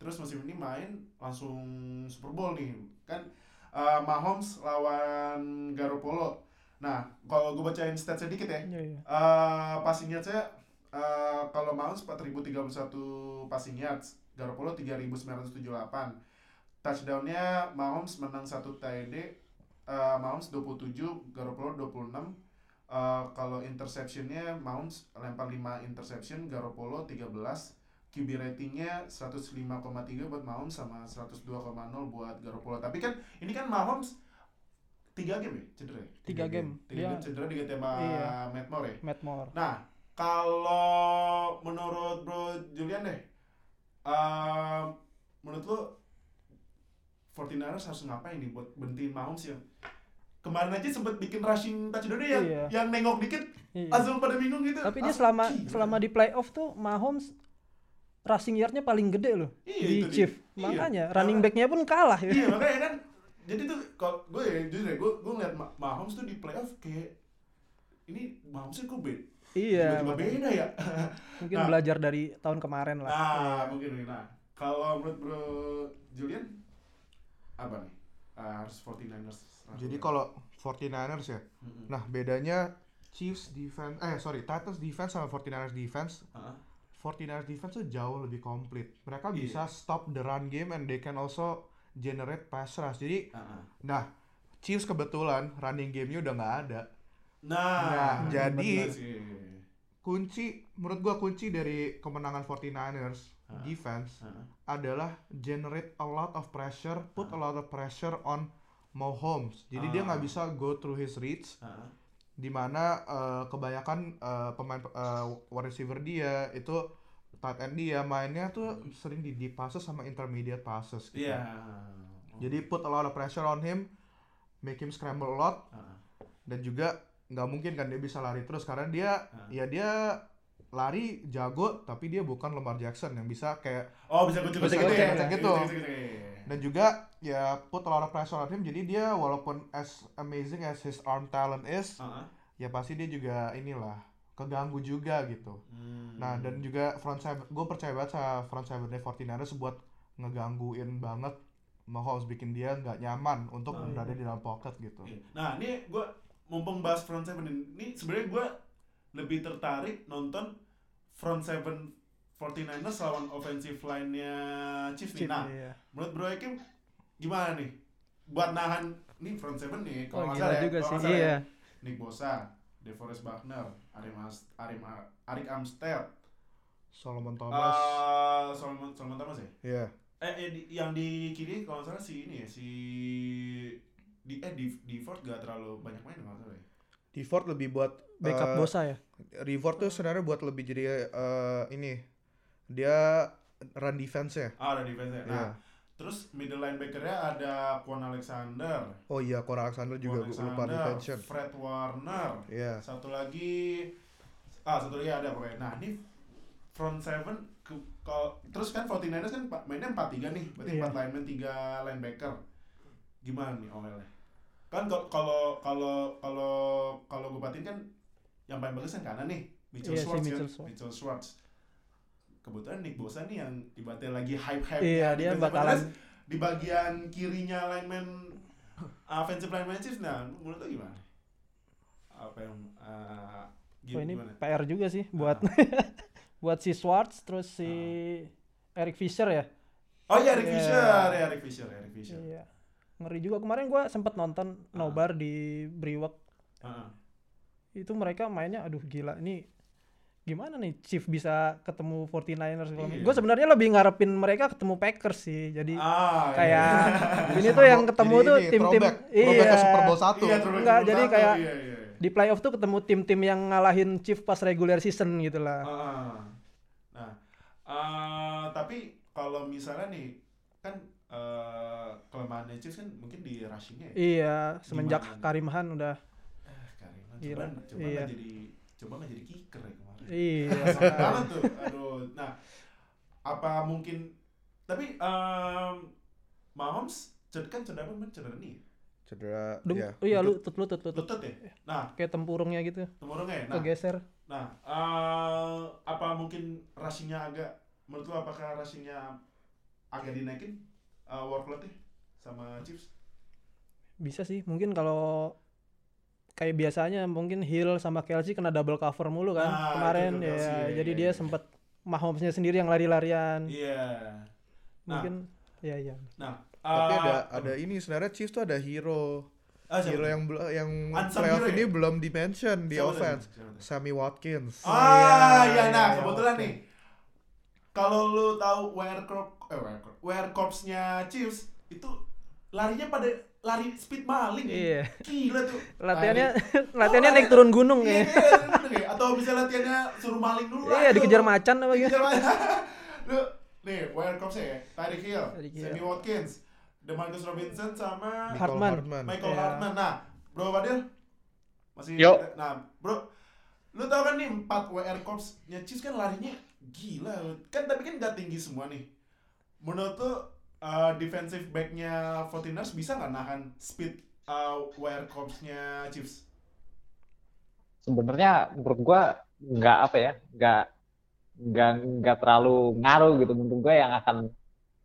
Speaker 2: Terus musim ini main langsung Super Bowl nih. Kan uh, Mahomes lawan Garoppolo. Nah, kalau gue bacain stats sedikit ya.
Speaker 3: Iya, iya.
Speaker 2: Eh passing saya eh, kalau Mahomes 4031 passing yards, Garoppolo 3978. Touchdownnya Mahomes menang satu TD, eh, Mahomes 27, Garoppolo 26. Eh, kalau interceptionnya Mahomes lempar 5 interception, Garoppolo 13. QB ratingnya 105,3 buat Mahomes sama 102,0 buat Garoppolo. Tapi kan ini kan Mahomes 3 game ya cedera ya?
Speaker 3: Tiga game.
Speaker 2: Tiga
Speaker 3: Dia
Speaker 2: game cedera diganti sama
Speaker 3: Iya.
Speaker 2: Matt Moore ya?
Speaker 3: Matt Moore.
Speaker 2: Nah, kalau menurut Bro Julian deh, ehm, menurut lu 49ers harus ngapain nih buat bentiin Mahomes yang kemarin aja sempet bikin rushing touchdown yang
Speaker 3: Iya.
Speaker 2: yang nengok dikit
Speaker 3: Iya.
Speaker 2: langsung pada bingung gitu.
Speaker 3: Tapi dia selama
Speaker 2: "Gila."
Speaker 3: selama di playoff tuh Mahomes rushing yardnya paling gede loh
Speaker 2: Iya,
Speaker 3: di
Speaker 2: itu dia.
Speaker 3: Chief.
Speaker 2: Iya.
Speaker 3: Makanya running backnya pun kalah ya.
Speaker 2: iya makanya kan jadi tuh kalau gue ya jujur ya gue gue ngeliat Ma- Mahomes tuh di playoff kayak ini Mahomes kok beda
Speaker 3: Iya,
Speaker 2: tiba-tiba beda ya
Speaker 3: mungkin
Speaker 2: Nah.
Speaker 3: belajar dari tahun kemarin lah.
Speaker 2: Nah,
Speaker 3: Iya.
Speaker 2: mungkin. Nah, kalau menurut Bro Julian apa nih? Ah, harus 49ers.
Speaker 4: Jadi kalau 49ers ya.
Speaker 2: Mm-mm.
Speaker 4: Nah, bedanya Chiefs defense eh sorry, Titans defense sama 49ers defense.
Speaker 2: Ah,
Speaker 4: 49ers defense tuh jauh lebih komplit. Mereka
Speaker 2: Iya.
Speaker 4: bisa stop the run game and they can also generate pass rush. Jadi,
Speaker 2: ah, ah.
Speaker 4: nah, Chiefs kebetulan running game-nya udah nggak ada.
Speaker 2: Nah,
Speaker 4: Nah, jadi-
Speaker 2: bener sih.
Speaker 4: Kunci menurut gua kunci dari kemenangan 49ers
Speaker 2: Ah.
Speaker 4: defense
Speaker 2: Ah,
Speaker 4: adalah generate a lot of pressure, put a lot of pressure on Mahomes. Jadi dia
Speaker 2: Ah.
Speaker 4: nggak bisa go through his reads
Speaker 2: ah, ah.
Speaker 4: di mana eh, kebanyakan eh, pemain eh, wide receiver dia itu tight end dia mainnya tuh sering di deep passes sama intermediate passes gitu.
Speaker 2: Iya.
Speaker 4: Jadi put a lot of pressure on him, make him scramble a lot
Speaker 2: ah.
Speaker 4: dan juga nggak mungkin kan dia bisa lari terus karena dia
Speaker 2: Ah.
Speaker 4: ya dia lari jago tapi dia bukan Lamar Jackson yang bisa kayak
Speaker 2: Oh, bisa kucing-kucing
Speaker 4: Bisa
Speaker 2: gitu ya.
Speaker 4: gitu.
Speaker 2: Kucing-kucing.
Speaker 4: dan juga ya put a lot of pressure on him jadi dia walaupun as amazing as his arm talent is
Speaker 2: Ah, ah.
Speaker 4: ya pasti dia juga inilah keganggu juga gitu
Speaker 2: Hmm.
Speaker 4: Nah dan juga front seven, gue percaya banget sama front seven dari 49ers buat ngegangguin banget Mahomes bikin dia nggak nyaman untuk
Speaker 2: Oh,
Speaker 4: berada di dalam pocket gitu.
Speaker 2: Iya. Nah, ini gue mumpung bahas front seven ini, ini sebenarnya gue lebih tertarik nonton front seven 49ers lawan offensive line-nya Chiefs nih.
Speaker 3: Chief,
Speaker 2: Nah,
Speaker 3: iya.
Speaker 2: menurut Bro Ekim gimana nih? Buat nahan nih front seven nih,
Speaker 3: Oh,
Speaker 2: kalau nggak
Speaker 3: gila
Speaker 2: salah ya,
Speaker 3: juga
Speaker 2: kalau
Speaker 3: sih.
Speaker 2: salah ya.
Speaker 3: Iya.
Speaker 2: Nick Bosa, DeForest Buckner, Arim, Arim Arik Amstead,
Speaker 4: Solomon Thomas.
Speaker 2: uh, Solomon, Solomon Thomas ya?
Speaker 4: Iya.
Speaker 2: Eh, eh, di- yang di kiri kalau salah si ini ya, si di eh di di Ford gak terlalu banyak main kalau nggak salah ya.
Speaker 4: Di Ford lebih buat
Speaker 3: Backup
Speaker 4: eh,
Speaker 3: Bosa ya.
Speaker 4: Reward tuh sebenarnya buat lebih jadi eh, ini dia run defense ya.
Speaker 2: Ah, ada defense-nya. Nah,
Speaker 4: Iya.
Speaker 2: terus middle linebacker-nya ada Quan Alexander,
Speaker 4: Oh iya, Cora Alexander juga
Speaker 2: Quan
Speaker 4: gue lupa di
Speaker 2: Alexander,
Speaker 4: pension.
Speaker 2: Fred Warner,
Speaker 4: Iya.
Speaker 2: satu lagi ah satu lagi ada pokoknya. Nah, ini front seven ke, kalau terus kan 49ers kan mainnya 4-3 nih, berarti
Speaker 3: Iya.
Speaker 2: 4 lineman, 3 linebacker. Gimana nih OL-nya? Kan kal- kalau kalau kalau kalau gue batin kan yang paling bagus kan kanan nih, Mitchell
Speaker 3: Iya, si
Speaker 2: Schwartz kan,
Speaker 3: Mitchell Schwartz.
Speaker 2: Mitchell Schwartz. Kebetulan Nick Bosa nih yang ibaratnya lagi hype-hype
Speaker 3: Iya, dia bakalan
Speaker 2: di bagian kirinya lineman offensive lineman Chiefs nah menurut lo gimana? Apa yang uh,
Speaker 3: Oh, ini
Speaker 2: gimana?
Speaker 3: PR juga sih buat
Speaker 2: Ah.
Speaker 3: buat si Schwartz terus si Eric Fisher ya.
Speaker 2: Oh iya Eric
Speaker 3: Iya.
Speaker 2: Fisher, ya Eric Fisher, Eric Fisher.
Speaker 3: Iya. Ngeri juga kemarin gua sempet nonton
Speaker 2: Ah.
Speaker 3: nobar di Brewok.
Speaker 2: Heeh.
Speaker 3: Itu mereka mainnya aduh gila ini gimana nih Chief bisa ketemu 49ers kalau
Speaker 2: Iya.
Speaker 3: gue sebenarnya lebih ngarepin mereka ketemu Packers sih jadi
Speaker 2: Ah,
Speaker 3: kayak
Speaker 2: iya.
Speaker 3: ini tuh yang ketemu
Speaker 4: Jadi
Speaker 3: tuh tim-tim
Speaker 4: throwback ke Super Bowl 1.
Speaker 2: Iya,
Speaker 3: Enggak,
Speaker 2: Super
Speaker 3: jadi kayak-
Speaker 2: iya, iya.
Speaker 3: di playoff tuh ketemu tim-tim yang ngalahin Chief pas regular season gitu lah
Speaker 2: Ah. Nah, ah, tapi kalau misalnya nih kan eh kelemahannya Chiefs kan mungkin di rushingnya ya.
Speaker 3: Iya, semenjak
Speaker 2: Gimana?
Speaker 3: Karim Han udah
Speaker 2: Eh, Karima
Speaker 3: Gila,
Speaker 2: coba coba
Speaker 3: iya.
Speaker 2: nggak jadi coba nggak jadi kicker ya kemarin.
Speaker 3: iya.
Speaker 2: Banget tuh. Aduh. Nah, apa mungkin tapi em Mahomes ced- kan cedera apa cedera nih?
Speaker 4: Cedera
Speaker 3: Dum-
Speaker 4: ya.
Speaker 3: oh iya
Speaker 4: lutut.
Speaker 3: lutut lutut lutut
Speaker 2: Lutut ya? Nah,
Speaker 3: kayak tempurungnya gitu
Speaker 2: temurungnya ya. Nah,
Speaker 3: kegeser.
Speaker 2: nah eh, apa mungkin rushingnya agak menurut lu apakah rushingnya agak dinaikin uh, workloadnya sama Chiefs?
Speaker 3: Bisa sih, mungkin kalau kayak biasanya mungkin Hill sama Kelsey kena double cover mulu kan
Speaker 2: Nah,
Speaker 3: kemarin ya.
Speaker 2: Kelsey, ya,
Speaker 3: jadi
Speaker 2: iya,
Speaker 3: dia
Speaker 2: iya.
Speaker 3: sempet Mahomesnya sendiri yang lari-larian.
Speaker 2: Iya. Nah.
Speaker 3: Mungkin ya ya.
Speaker 2: Nah,
Speaker 4: Tapi
Speaker 2: eh,
Speaker 4: ada ada ini sebenarnya Chiefs tuh ada hero.
Speaker 2: ah,
Speaker 4: Hero yang yang
Speaker 2: Unsung
Speaker 4: playoff
Speaker 2: hero
Speaker 4: ini
Speaker 2: ya?
Speaker 4: belum di mention di
Speaker 2: Siapa
Speaker 4: offense.
Speaker 2: Siapa?
Speaker 4: Sammy Watkins.
Speaker 2: Ah, ya,
Speaker 3: iya,
Speaker 2: nah
Speaker 3: iya,
Speaker 2: kebetulan
Speaker 3: oke.
Speaker 2: nih. Kalau lu tahu wear corp eh wear corp, wear corpsnya Chiefs itu larinya pada lari speed maling. ya.
Speaker 3: Iya.
Speaker 2: Gila tuh.
Speaker 3: Latihannya
Speaker 2: Lari-
Speaker 3: latihannya
Speaker 2: Oh,
Speaker 3: naik turun gunung
Speaker 2: Iya,
Speaker 3: ya.
Speaker 2: iya, iya, iya. atau bisa latihannya suruh maling dulu lah.
Speaker 3: Iya,
Speaker 2: tuh.
Speaker 3: dikejar macan apa gitu.
Speaker 2: Lu nih, wear corpsnya ya. Tyreek Hill,
Speaker 3: Tyreek Hill.
Speaker 2: Sammy Watkins, Demarcus Robinson sama
Speaker 4: Michael
Speaker 3: Hartman.
Speaker 4: Hartman.
Speaker 2: Michael
Speaker 3: Iya.
Speaker 2: Hartman. Nah, Bro Fadil masih
Speaker 5: Yo.
Speaker 2: Nah, Bro, lu tau kan nih 4 WR Corps-nya Chiefs kan larinya gila. Kan tapi kan gak tinggi semua nih. Menurut tuh uh, defensive back-nya 49ers bisa nggak nahan speed uh, WR Corps-nya Chiefs?
Speaker 5: sebenarnya menurut gua nggak apa ya nggak nggak nggak terlalu ngaruh gitu menurut gua yang akan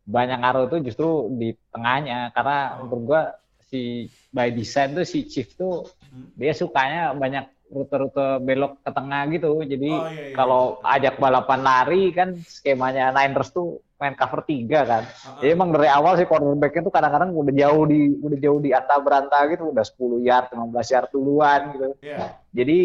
Speaker 5: banyak ngaruh itu justru di tengahnya karena
Speaker 2: Oh.
Speaker 5: menurut gua si by design tuh si Chief tuh
Speaker 2: Hmm.
Speaker 5: dia sukanya banyak rute-rute belok ke tengah gitu jadi
Speaker 2: Oh, iya, iya.
Speaker 5: kalau ajak balapan lari kan skemanya Niners tuh main cover tiga kan jadi emang dari awal sih cornerbacknya tuh kadang-kadang udah jauh di udah jauh di anta beranta gitu udah 10 yard 15 yard duluan gitu
Speaker 2: Iya.
Speaker 5: jadi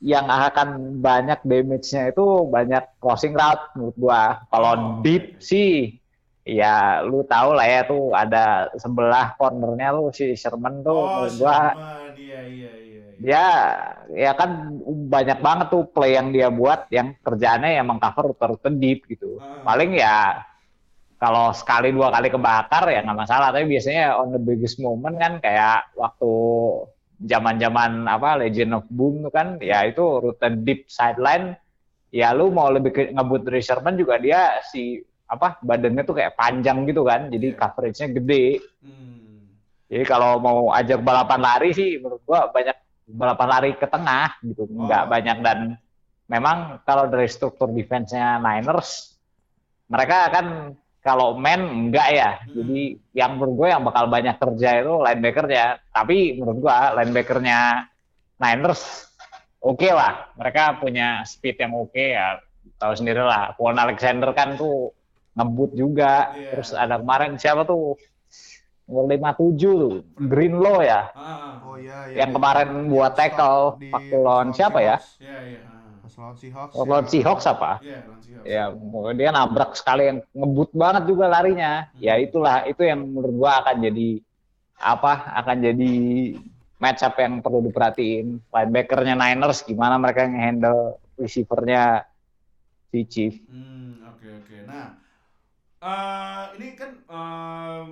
Speaker 5: yang akan banyak damage-nya itu banyak crossing route menurut gua. Kalau
Speaker 2: Oh,
Speaker 5: deep sih ya lu tahu lah ya tuh ada sebelah cornernya lu si Sherman tuh
Speaker 2: Oh,
Speaker 5: menurut gua
Speaker 2: Sherman. Iya, iya, iya.
Speaker 5: Dia ya kan banyak banget tuh play yang dia buat yang kerjaannya emang cover rute deep gitu.
Speaker 2: Ah.
Speaker 5: Paling ya kalau sekali dua kali kebakar ya nggak masalah tapi biasanya on the biggest moment kan kayak waktu zaman-zaman apa Legend of Boom tuh kan ya itu rute deep sideline ya lu mau lebih ke, ngebut dari Sherman juga dia si apa badannya tuh kayak panjang gitu kan jadi
Speaker 2: Iya.
Speaker 5: coveragenya gede
Speaker 2: Hmm.
Speaker 5: jadi kalau mau ajak balapan lari sih menurut gua banyak balapan lari ke tengah gitu. Nggak
Speaker 2: Oh.
Speaker 5: banyak. Dan memang kalau dari struktur defense-nya Niners mereka kan kalau man enggak ya.
Speaker 2: Hmm.
Speaker 5: jadi yang menurut gue yang bakal banyak kerja itu linebacker-nya. Tapi menurut gua linebacker-nya Niners oke lah. Mereka punya speed yang oke ya. Tahu sendiri lah. Paul Alexander kan tuh ngebut juga.
Speaker 2: Iya.
Speaker 5: terus ada kemarin siapa tuh nomor 57 tuh Greenlaw ya
Speaker 2: Ah.
Speaker 4: Oh iya, iya.
Speaker 5: yang kemarin buat tackle waktu lawan
Speaker 4: lawan
Speaker 5: siapa ya.
Speaker 2: Iya, iya. ah.
Speaker 4: Pas lawan Seahawks.
Speaker 5: Waktu lawan
Speaker 4: ya.
Speaker 5: Seahawks apa
Speaker 2: Iya, lawan Seahawks.
Speaker 5: ya dia nabrak sekali yang ngebut banget juga larinya ya itulah itu yang menurut gua akan jadi apa akan jadi match up yang perlu diperhatiin linebackernya Niners gimana mereka nge-handle receivernya si Chief
Speaker 2: Hmm, eh ini kan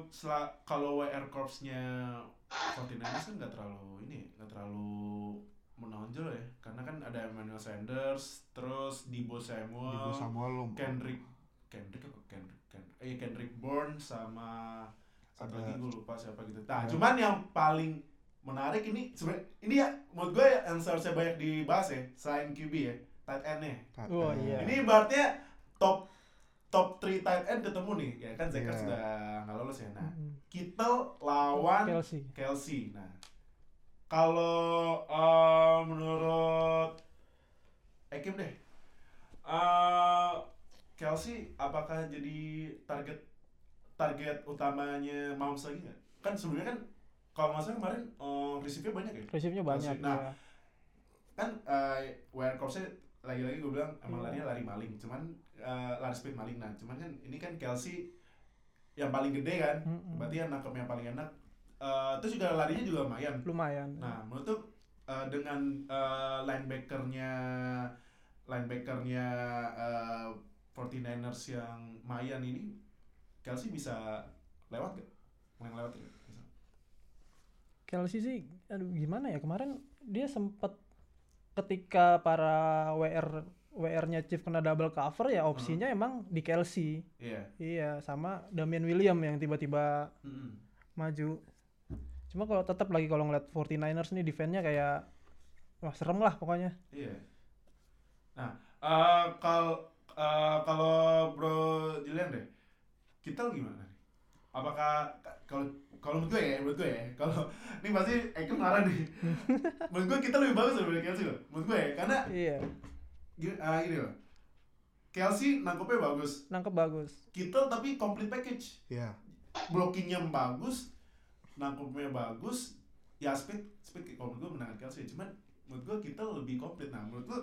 Speaker 2: sela- kalau WR Corps-nya 49ers kan nggak terlalu ini, nggak terlalu menonjol ya, karena kan ada Emmanuel Sanders, terus Debo Samuel,
Speaker 4: Ibu Samuel lu.
Speaker 2: Kendrick, Kendrick apa Kendrick, Kendrick, eh Kendrick Bourne sama satu
Speaker 4: Ada-
Speaker 2: lagi gue lupa siapa gitu. Nah,
Speaker 4: Ada-
Speaker 2: cuman yang paling menarik ini sebenarnya ini ya menurut gue yang seharusnya banyak dibahas ya selain QB ya tight end-nya.
Speaker 3: Oh, iya.
Speaker 2: Ini ibaratnya top top 3 tight end ketemu nih. Ya kan Zekers
Speaker 4: Iya.
Speaker 2: sudah nggak lolos ya. Nah,
Speaker 3: Mm.
Speaker 2: Kittle lawan
Speaker 3: Kelsey.
Speaker 2: Kelsey. Nah, kalau eh, menurut Ekim deh, eh, Kelsey apakah jadi target target utamanya Mahomes lagi nggak? Kan sebelumnya kan kalau nggak salah kemarin eh, receive-nya banyak ya.
Speaker 3: Receive-nya banyak.
Speaker 2: Nah,
Speaker 3: iya.
Speaker 2: kan uh, Corps lagi-lagi gue bilang emang
Speaker 3: Iya.
Speaker 2: larinya lari maling cuman uh, lari speed maling nah cuman kan ini kan Kelsey yang paling gede kan
Speaker 3: Mm-mm.
Speaker 2: berarti yang nangkep yang paling enak Uh, terus juga larinya juga lumayan
Speaker 3: lumayan.
Speaker 2: nah menurut tuh uh, dengan uh, linebackernya linebackernya uh, 49ers yang Mayan ini Kelsey bisa lewat gak? Yang lewat gak?
Speaker 3: Kelsey sih aduh gimana ya kemarin dia sempat ketika para WR WR-nya Chief kena double cover ya opsinya emang di Kelsey.
Speaker 2: Iya.
Speaker 3: Iya, sama Damian William yang tiba-tiba
Speaker 2: Mm-mm.
Speaker 3: maju. Cuma kalau tetap lagi kalau ngeliat 49ers nih defense-nya kayak wah serem lah pokoknya.
Speaker 2: Iya. Nah, eh kalau eh, kalau Bro Julian deh, kita gimana? nih? Apakah ka- kalau kalau menurut gue ya, menurut gue ya, kalau ini pasti Eko marah nih. menurut gue kita lebih bagus daripada Kelsey loh. Menurut gue ya, karena
Speaker 3: Iya,
Speaker 2: gini, eh, gini loh. Kelsey nangkepnya bagus,
Speaker 3: nangkep bagus.
Speaker 2: Kittle tapi complete package.
Speaker 4: Iya.
Speaker 2: blockingnya bagus, nangkepnya bagus, ya speed speed kalau menurut gue menangan Kelsey. Cuman menurut gue kita lebih komplit. Nah menurut gue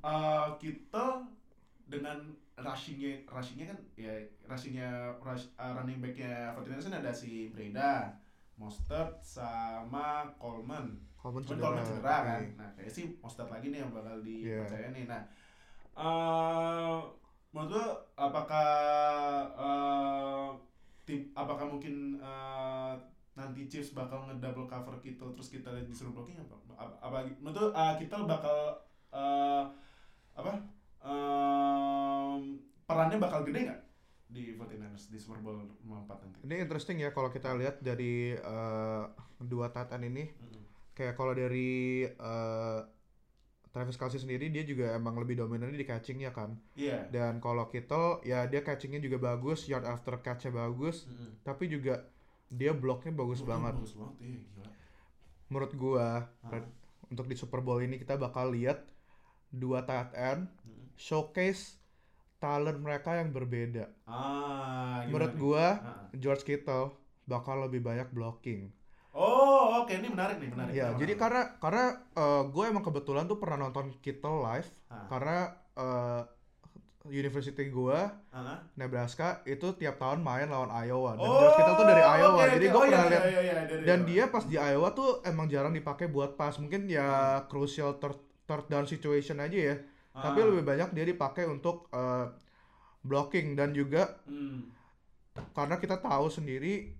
Speaker 2: uh, kita dengan rushingnya rushingnya kan ya rushingnya rush, uh, running backnya 49ers kan ada si Breda, Mostert sama Coleman.
Speaker 4: Coleman
Speaker 2: Cuman
Speaker 4: cedera.
Speaker 2: Coleman cedera kan.
Speaker 4: Iya.
Speaker 2: Nah kayak sih Mostert lagi nih yang bakal
Speaker 4: Iya.
Speaker 2: dipercaya nih. Nah eh menurut lo apakah eh, tim apakah mungkin eh, nanti Chiefs bakal ngedouble cover kita terus kita disuruh blocking apa? Apa, apa menurut lo eh, kita bakal eh, apa? Em, perannya bakal gede nggak di 49ers di Super Bowl 54 nanti?
Speaker 4: Ini interesting ya kalau kita lihat dari eh, dua end ini
Speaker 2: Mm-mm.
Speaker 4: kayak kalau dari eh, Travis Kelsey sendiri dia juga emang lebih dominan di catchingnya kan
Speaker 2: Iya.
Speaker 4: dan kalau Kittle ya dia catchingnya juga bagus yard after catchnya bagus
Speaker 2: Mm-mm.
Speaker 4: tapi juga dia bloknya bagus
Speaker 2: Oke,
Speaker 4: banget
Speaker 2: Bagus banget, iya gila.
Speaker 4: menurut gua
Speaker 2: Ah.
Speaker 4: untuk di Super Bowl ini kita bakal lihat dua tight end
Speaker 2: Mm.
Speaker 4: Showcase talent mereka yang berbeda
Speaker 2: Ah,
Speaker 4: menurut gua
Speaker 2: Ah.
Speaker 4: George Kittle bakal lebih banyak blocking
Speaker 2: Oh, oke ini menarik nih, menarik.
Speaker 4: Ya,
Speaker 2: Kenapa,
Speaker 4: jadi karena karena eh, gue emang kebetulan tuh pernah nonton Kittle live
Speaker 2: Ah.
Speaker 4: karena eh, university gue
Speaker 2: Ah.
Speaker 4: Nebraska itu tiap tahun main lawan Iowa dan
Speaker 2: Oh,
Speaker 4: George Kittle tuh dari Iowa.
Speaker 2: oke,
Speaker 4: jadi
Speaker 2: oke.
Speaker 4: gue
Speaker 2: Oh,
Speaker 4: pernah
Speaker 2: iya,
Speaker 4: lihat
Speaker 2: iya, iya, dari
Speaker 4: dan
Speaker 2: Iowa.
Speaker 4: dia pas di Iowa tuh emang jarang dipakai buat pas. Mungkin ya crucial third, third down situation aja ya.
Speaker 2: Ah.
Speaker 4: Tapi lebih banyak dia dipakai untuk eh, blocking dan juga
Speaker 2: Hmm.
Speaker 4: karena kita tahu sendiri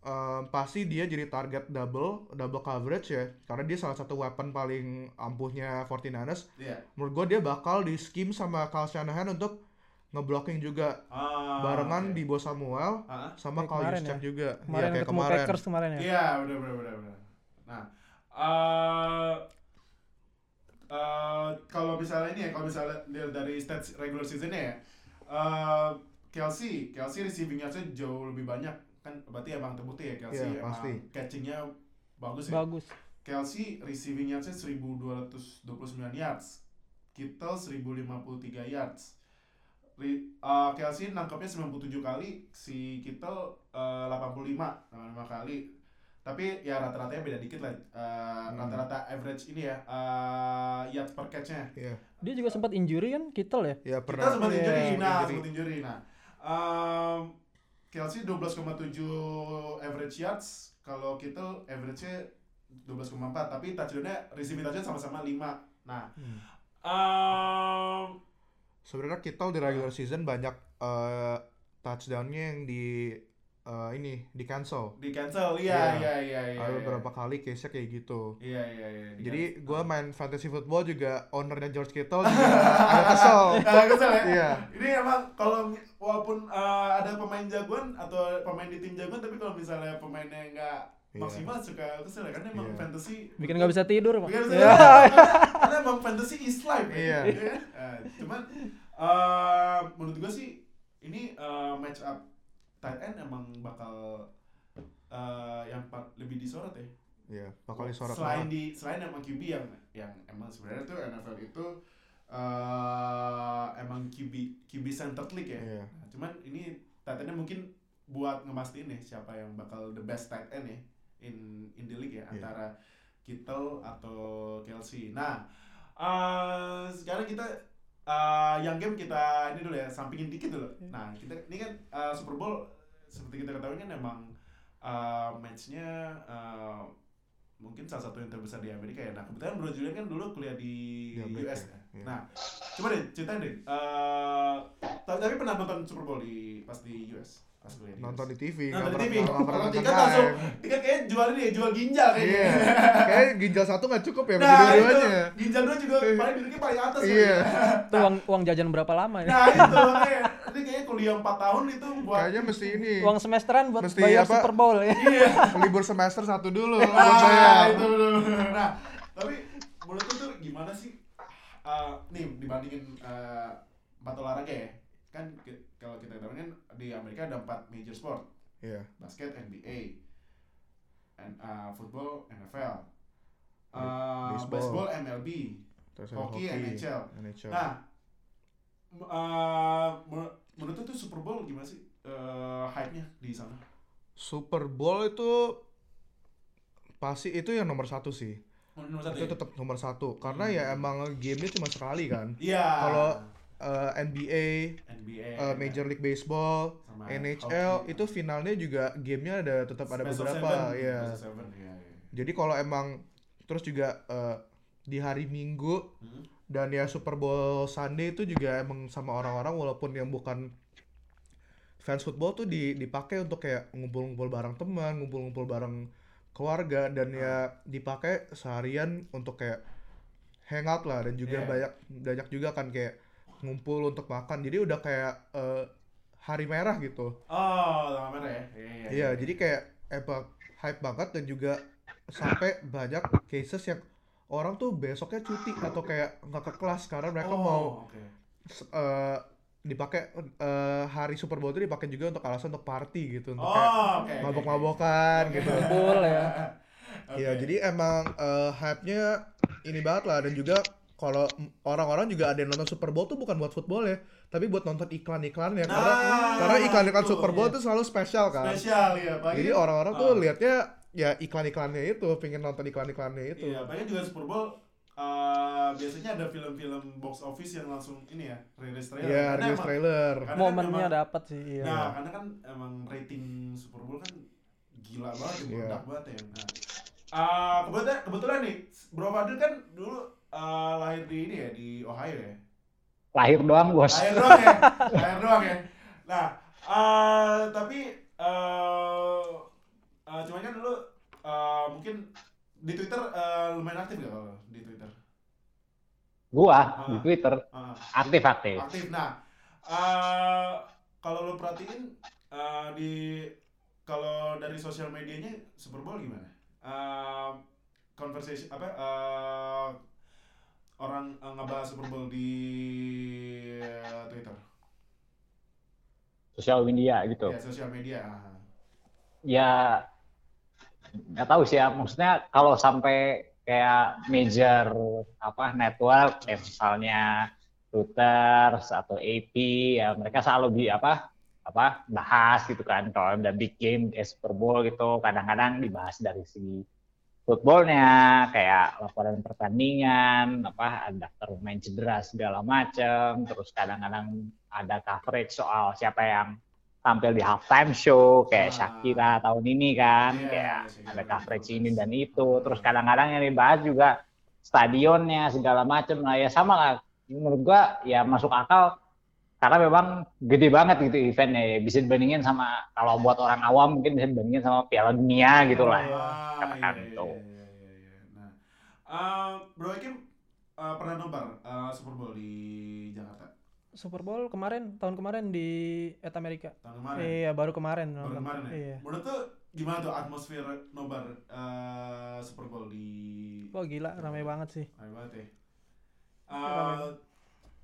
Speaker 4: eh, pasti dia jadi target double double coverage ya karena dia salah satu weapon paling ampuhnya 49ers
Speaker 2: Iya.
Speaker 4: menurut gue dia bakal di scheme sama Kyle Shanahan untuk ngeblocking juga
Speaker 2: Ah,
Speaker 4: barengan
Speaker 2: oke.
Speaker 4: di Bo Samuel
Speaker 2: Ah.
Speaker 4: sama
Speaker 3: Kayak
Speaker 4: Kyle Juszczyk
Speaker 3: ya.
Speaker 4: juga
Speaker 3: Kemarin
Speaker 4: Iya, kayak kemarin
Speaker 3: Packers kemarin ya.
Speaker 2: Iya, benar benar benar. Nah, kalau misalnya ini ya, kalau misalnya dari stats regular seasonnya ya, eh Kelsey, Kelsey receiving yards-nya jauh lebih banyak kan berarti emang terbukti ya Kelsey
Speaker 4: Iya,
Speaker 2: emang
Speaker 4: pasti.
Speaker 2: catchingnya bagus ya.
Speaker 3: Bagus.
Speaker 2: Kelsey receiving yards-nya 1229 yards. Kittle 1053 yards. Ri- uh, Kelsey nangkapnya 97 kali, si Kittle uh, 85, 85 kali. Tapi ya rata-ratanya beda dikit lah. Uh,
Speaker 4: Hmm.
Speaker 2: Rata-rata average ini ya, uh, yards per catch-nya.
Speaker 4: Iya.
Speaker 3: Dia juga sempat injury kan Kittle ya.
Speaker 4: ya
Speaker 2: Kita
Speaker 4: pernah
Speaker 2: sempat
Speaker 3: Iya,
Speaker 2: injury,
Speaker 4: sempat
Speaker 2: nah
Speaker 4: injury.
Speaker 2: sempat injury. Nah, um, Kelsey 12,7 average yards, kalau Kittle average-nya 12,4, tapi touchdown-nya receiving touchdown sama-sama 5. Nah,
Speaker 4: Hmm.
Speaker 2: um,
Speaker 4: sebenarnya Kittle di regular season banyak eh, touchdownnya yang di eh, ini di cancel
Speaker 2: di cancel, iya
Speaker 4: Iya.
Speaker 2: iya iya iya.
Speaker 4: ada
Speaker 2: iya.
Speaker 4: beberapa kali case nya kayak gitu
Speaker 2: Iya iya iya. di
Speaker 4: jadi gue main fantasy football juga ownernya George Kittle juga agak kesel
Speaker 2: Ah, kesel ya.
Speaker 4: iya
Speaker 2: Ini emang kalau walaupun uh, ada pemain jagoan atau pemain di tim jagoan, tapi kalau misalnya pemainnya nggak
Speaker 4: Iya.
Speaker 2: maksimal suka kesel ya karena emang
Speaker 4: Iya.
Speaker 2: fantasy
Speaker 3: Bikin nggak bisa tidur, Pak.
Speaker 2: Bikin
Speaker 3: Ya.
Speaker 2: tidur. karena emang fantasy is life ya.
Speaker 4: Iya.
Speaker 2: kan? Eh, cuman eh, menurut gue sih ini eh, match up tight end emang bakal eh, yang lebih disorot ya.
Speaker 4: iya bakal disorot
Speaker 2: selain
Speaker 4: banget
Speaker 2: di selain emang QB yang yang emang sebenarnya tuh NFL itu eh emang QB QB centered league ya.
Speaker 4: Iya.
Speaker 2: Nah, cuman ini tight endnya mungkin buat ngemastiin nih siapa yang bakal the best tight end ya in in the league ya
Speaker 4: Iya.
Speaker 2: antara Kittle atau Kelsey. Nah, eh sekarang kita eh yang game kita ini dulu ya sampingin dikit dulu.
Speaker 3: Iya.
Speaker 2: Nah, kita ini kan eh, Super Bowl seperti kita ketahui kan emang eh, matchnya eh, mungkin salah satu yang terbesar di Amerika ya. Nah, kebetulan Bro Julian kan dulu kuliah di,
Speaker 4: Di Amerika,
Speaker 2: US ya.
Speaker 4: iya.
Speaker 2: Nah, coba deh ceritain deh. eh, ta- tapi pernah nonton Super Bowl di pas di US?
Speaker 4: Nonton di TV
Speaker 2: Nonton di TV. Kalau
Speaker 4: nonton
Speaker 2: tiket langsung, tiket kayak jual ini ya, jual ginjal kayaknya.
Speaker 4: iya kayak ginjal satu nggak cukup ya
Speaker 2: Nah, itu
Speaker 4: dua-duanya
Speaker 2: ginjal dua juga paling duduknya paling atas.
Speaker 4: Iya.
Speaker 2: kali.
Speaker 3: Itu uang uang jajan berapa lama ya?
Speaker 2: Nah itu makanya, ini kayaknya kuliah 4 tahun itu buat
Speaker 4: kayaknya mesti ini
Speaker 3: Uang semesteran buat
Speaker 4: Mesti
Speaker 3: bayar
Speaker 4: apa?
Speaker 3: Super Bowl ya.
Speaker 2: Iya.
Speaker 4: libur semester satu dulu
Speaker 2: Ah,
Speaker 4: bayar.
Speaker 2: itu bener. Nah, tapi menurut tuh gimana sih? Uh, nih dibandingin uh, empat olahraga ya, kan ki- kalau kita ketahui kan di Amerika ada empat major sport,
Speaker 4: Iya.
Speaker 2: basket NBA, and, uh, football NFL, uh,
Speaker 4: Baseball.
Speaker 2: baseball MLB,
Speaker 4: Terus ada
Speaker 2: hoki NHL.
Speaker 4: NHL.
Speaker 2: Nah, uh, menur- menurut tuh Super Bowl gimana sih uh, hype-nya di sana?
Speaker 4: Super Bowl itu pasti itu yang nomor satu sih.
Speaker 2: Nomor satu
Speaker 4: itu
Speaker 2: ya?
Speaker 4: tetap nomor satu karena
Speaker 2: Hmm.
Speaker 4: ya emang gamenya cuma sekali kan.
Speaker 2: Iya.
Speaker 4: Kalau eh, NBA,
Speaker 2: NBA,
Speaker 4: eh, Major League Baseball,
Speaker 2: sama
Speaker 4: NHL
Speaker 2: hoki.
Speaker 4: itu finalnya juga gamenya ada tetap ada beberapa
Speaker 2: seven.
Speaker 4: ya.
Speaker 2: Seven, iya, iya.
Speaker 4: Jadi kalau emang terus juga eh, di hari Minggu
Speaker 2: Hmm.
Speaker 4: dan ya Super Bowl Sunday itu juga emang sama orang-orang walaupun yang bukan fans football tuh di, dipakai untuk kayak ngumpul-ngumpul bareng teman, ngumpul-ngumpul bareng keluarga dan ya dipakai seharian untuk kayak hangout lah dan juga
Speaker 2: Iya.
Speaker 4: banyak banyak juga kan kayak ngumpul untuk makan. Jadi udah kayak eh, hari merah gitu.
Speaker 2: Oh, tanggal merah ya? Iya,
Speaker 4: Iya, jadi kayak emang hype banget dan juga sampai banyak cases yang orang tuh besoknya cuti atau kayak nggak ke kelas karena mereka
Speaker 2: oh,
Speaker 4: mau
Speaker 2: oke.
Speaker 4: s- eh, dipakai eh, hari Super Bowl itu dipakai juga untuk alasan untuk party gitu untuk
Speaker 2: Oh,
Speaker 4: kayak
Speaker 2: oke. oke,
Speaker 4: mabok-mabokan
Speaker 2: oke.
Speaker 4: gitu.
Speaker 3: Kumpul ya.
Speaker 2: Oke.
Speaker 4: Iya, jadi emang eh, hype-nya ini banget lah dan juga kalau orang-orang juga ada yang nonton Super Bowl tuh bukan buat football ya, tapi buat nonton iklan-iklan ya karena
Speaker 2: Nah,
Speaker 4: karena iklan-iklan
Speaker 2: itu,
Speaker 4: Super Bowl
Speaker 2: iya.
Speaker 4: tuh selalu spesial kan.
Speaker 2: Spesial ya,
Speaker 4: Jadi orang-orang tuh
Speaker 2: Ah.
Speaker 4: liatnya ya iklan-iklannya itu, pengen nonton iklan-iklannya itu.
Speaker 2: Iya, apalagi juga Super Bowl eh, biasanya ada film-film box office yang langsung ini ya, rilis trailer.
Speaker 4: Iya,
Speaker 2: Karena
Speaker 4: release
Speaker 2: emang-
Speaker 4: trailer.
Speaker 2: karena kan
Speaker 3: Momennya
Speaker 2: emang-
Speaker 3: dapat sih. Iya.
Speaker 2: Nah, karena kan emang rating Super Bowl kan gila banget ya,
Speaker 4: Iya.
Speaker 2: banget ya. Nah, ah, kebetulan, kebetulan nih, Bro Fadil kan dulu ah, lahir di ini ya, di Ohio ya.
Speaker 5: Lahir doang bos.
Speaker 2: Lahir doang ya, lahir doang ya. Nah, ah, tapi eh ah, cuman kan dulu ah, mungkin di Twitter ah, lumayan aktif gak kalau di Twitter?
Speaker 5: Gua di Twitter
Speaker 2: Ah,
Speaker 5: aktif-aktif.
Speaker 2: aktif. Nah, eh, kalau lo perhatiin eh, di kalau dari sosial medianya Super Bowl gimana? Eh, conversation apa eh, orang eh, ngebahas Super Bowl di eh, Twitter,
Speaker 5: Sosial media gitu.
Speaker 2: ya sosial media. Ah.
Speaker 5: ya nggak tahu sih ya maksudnya kalau sampai kayak major apa network kayak misalnya Reuters atau AP ya mereka selalu di apa apa bahas gitu kan kalau ada big game kayak Super Bowl gitu kadang-kadang dibahas dari segi footballnya kayak laporan pertandingan apa ada daftar pemain cedera segala macam terus kadang-kadang ada coverage soal siapa yang tampil di halftime show kayak
Speaker 2: Ah.
Speaker 5: Shakira tahun ini kan
Speaker 2: Iya,
Speaker 5: kayak
Speaker 2: Shakira
Speaker 5: ada coverage ini dan itu. Terus kadang-kadang yang dibahas juga stadionnya segala macam nah ya sama lah. Menurut gua ya masuk akal karena memang gede banget gitu eventnya ya bisa dibandingin sama kalau buat orang awam mungkin bisa dibandingin sama Piala Dunia gitu lah
Speaker 2: Ah,
Speaker 5: katakan
Speaker 2: iya,
Speaker 5: itu.
Speaker 2: iya, iya, iya, iya. Nah, eh, Bro Hakim eh, pernah nobar eh, Super Bowl di Jakarta
Speaker 3: Super Bowl kemarin tahun kemarin di Et Amerika.
Speaker 2: tahun kemarin.
Speaker 3: Iya, baru kemarin.
Speaker 2: Baru
Speaker 3: nonton.
Speaker 2: kemarin ya.
Speaker 3: Iya.
Speaker 2: Menurut tuh gimana tuh atmosfer nobar eh, Super Bowl di
Speaker 3: Wah gila, ramai banget sih.
Speaker 2: Rame banget ya.
Speaker 3: Rame.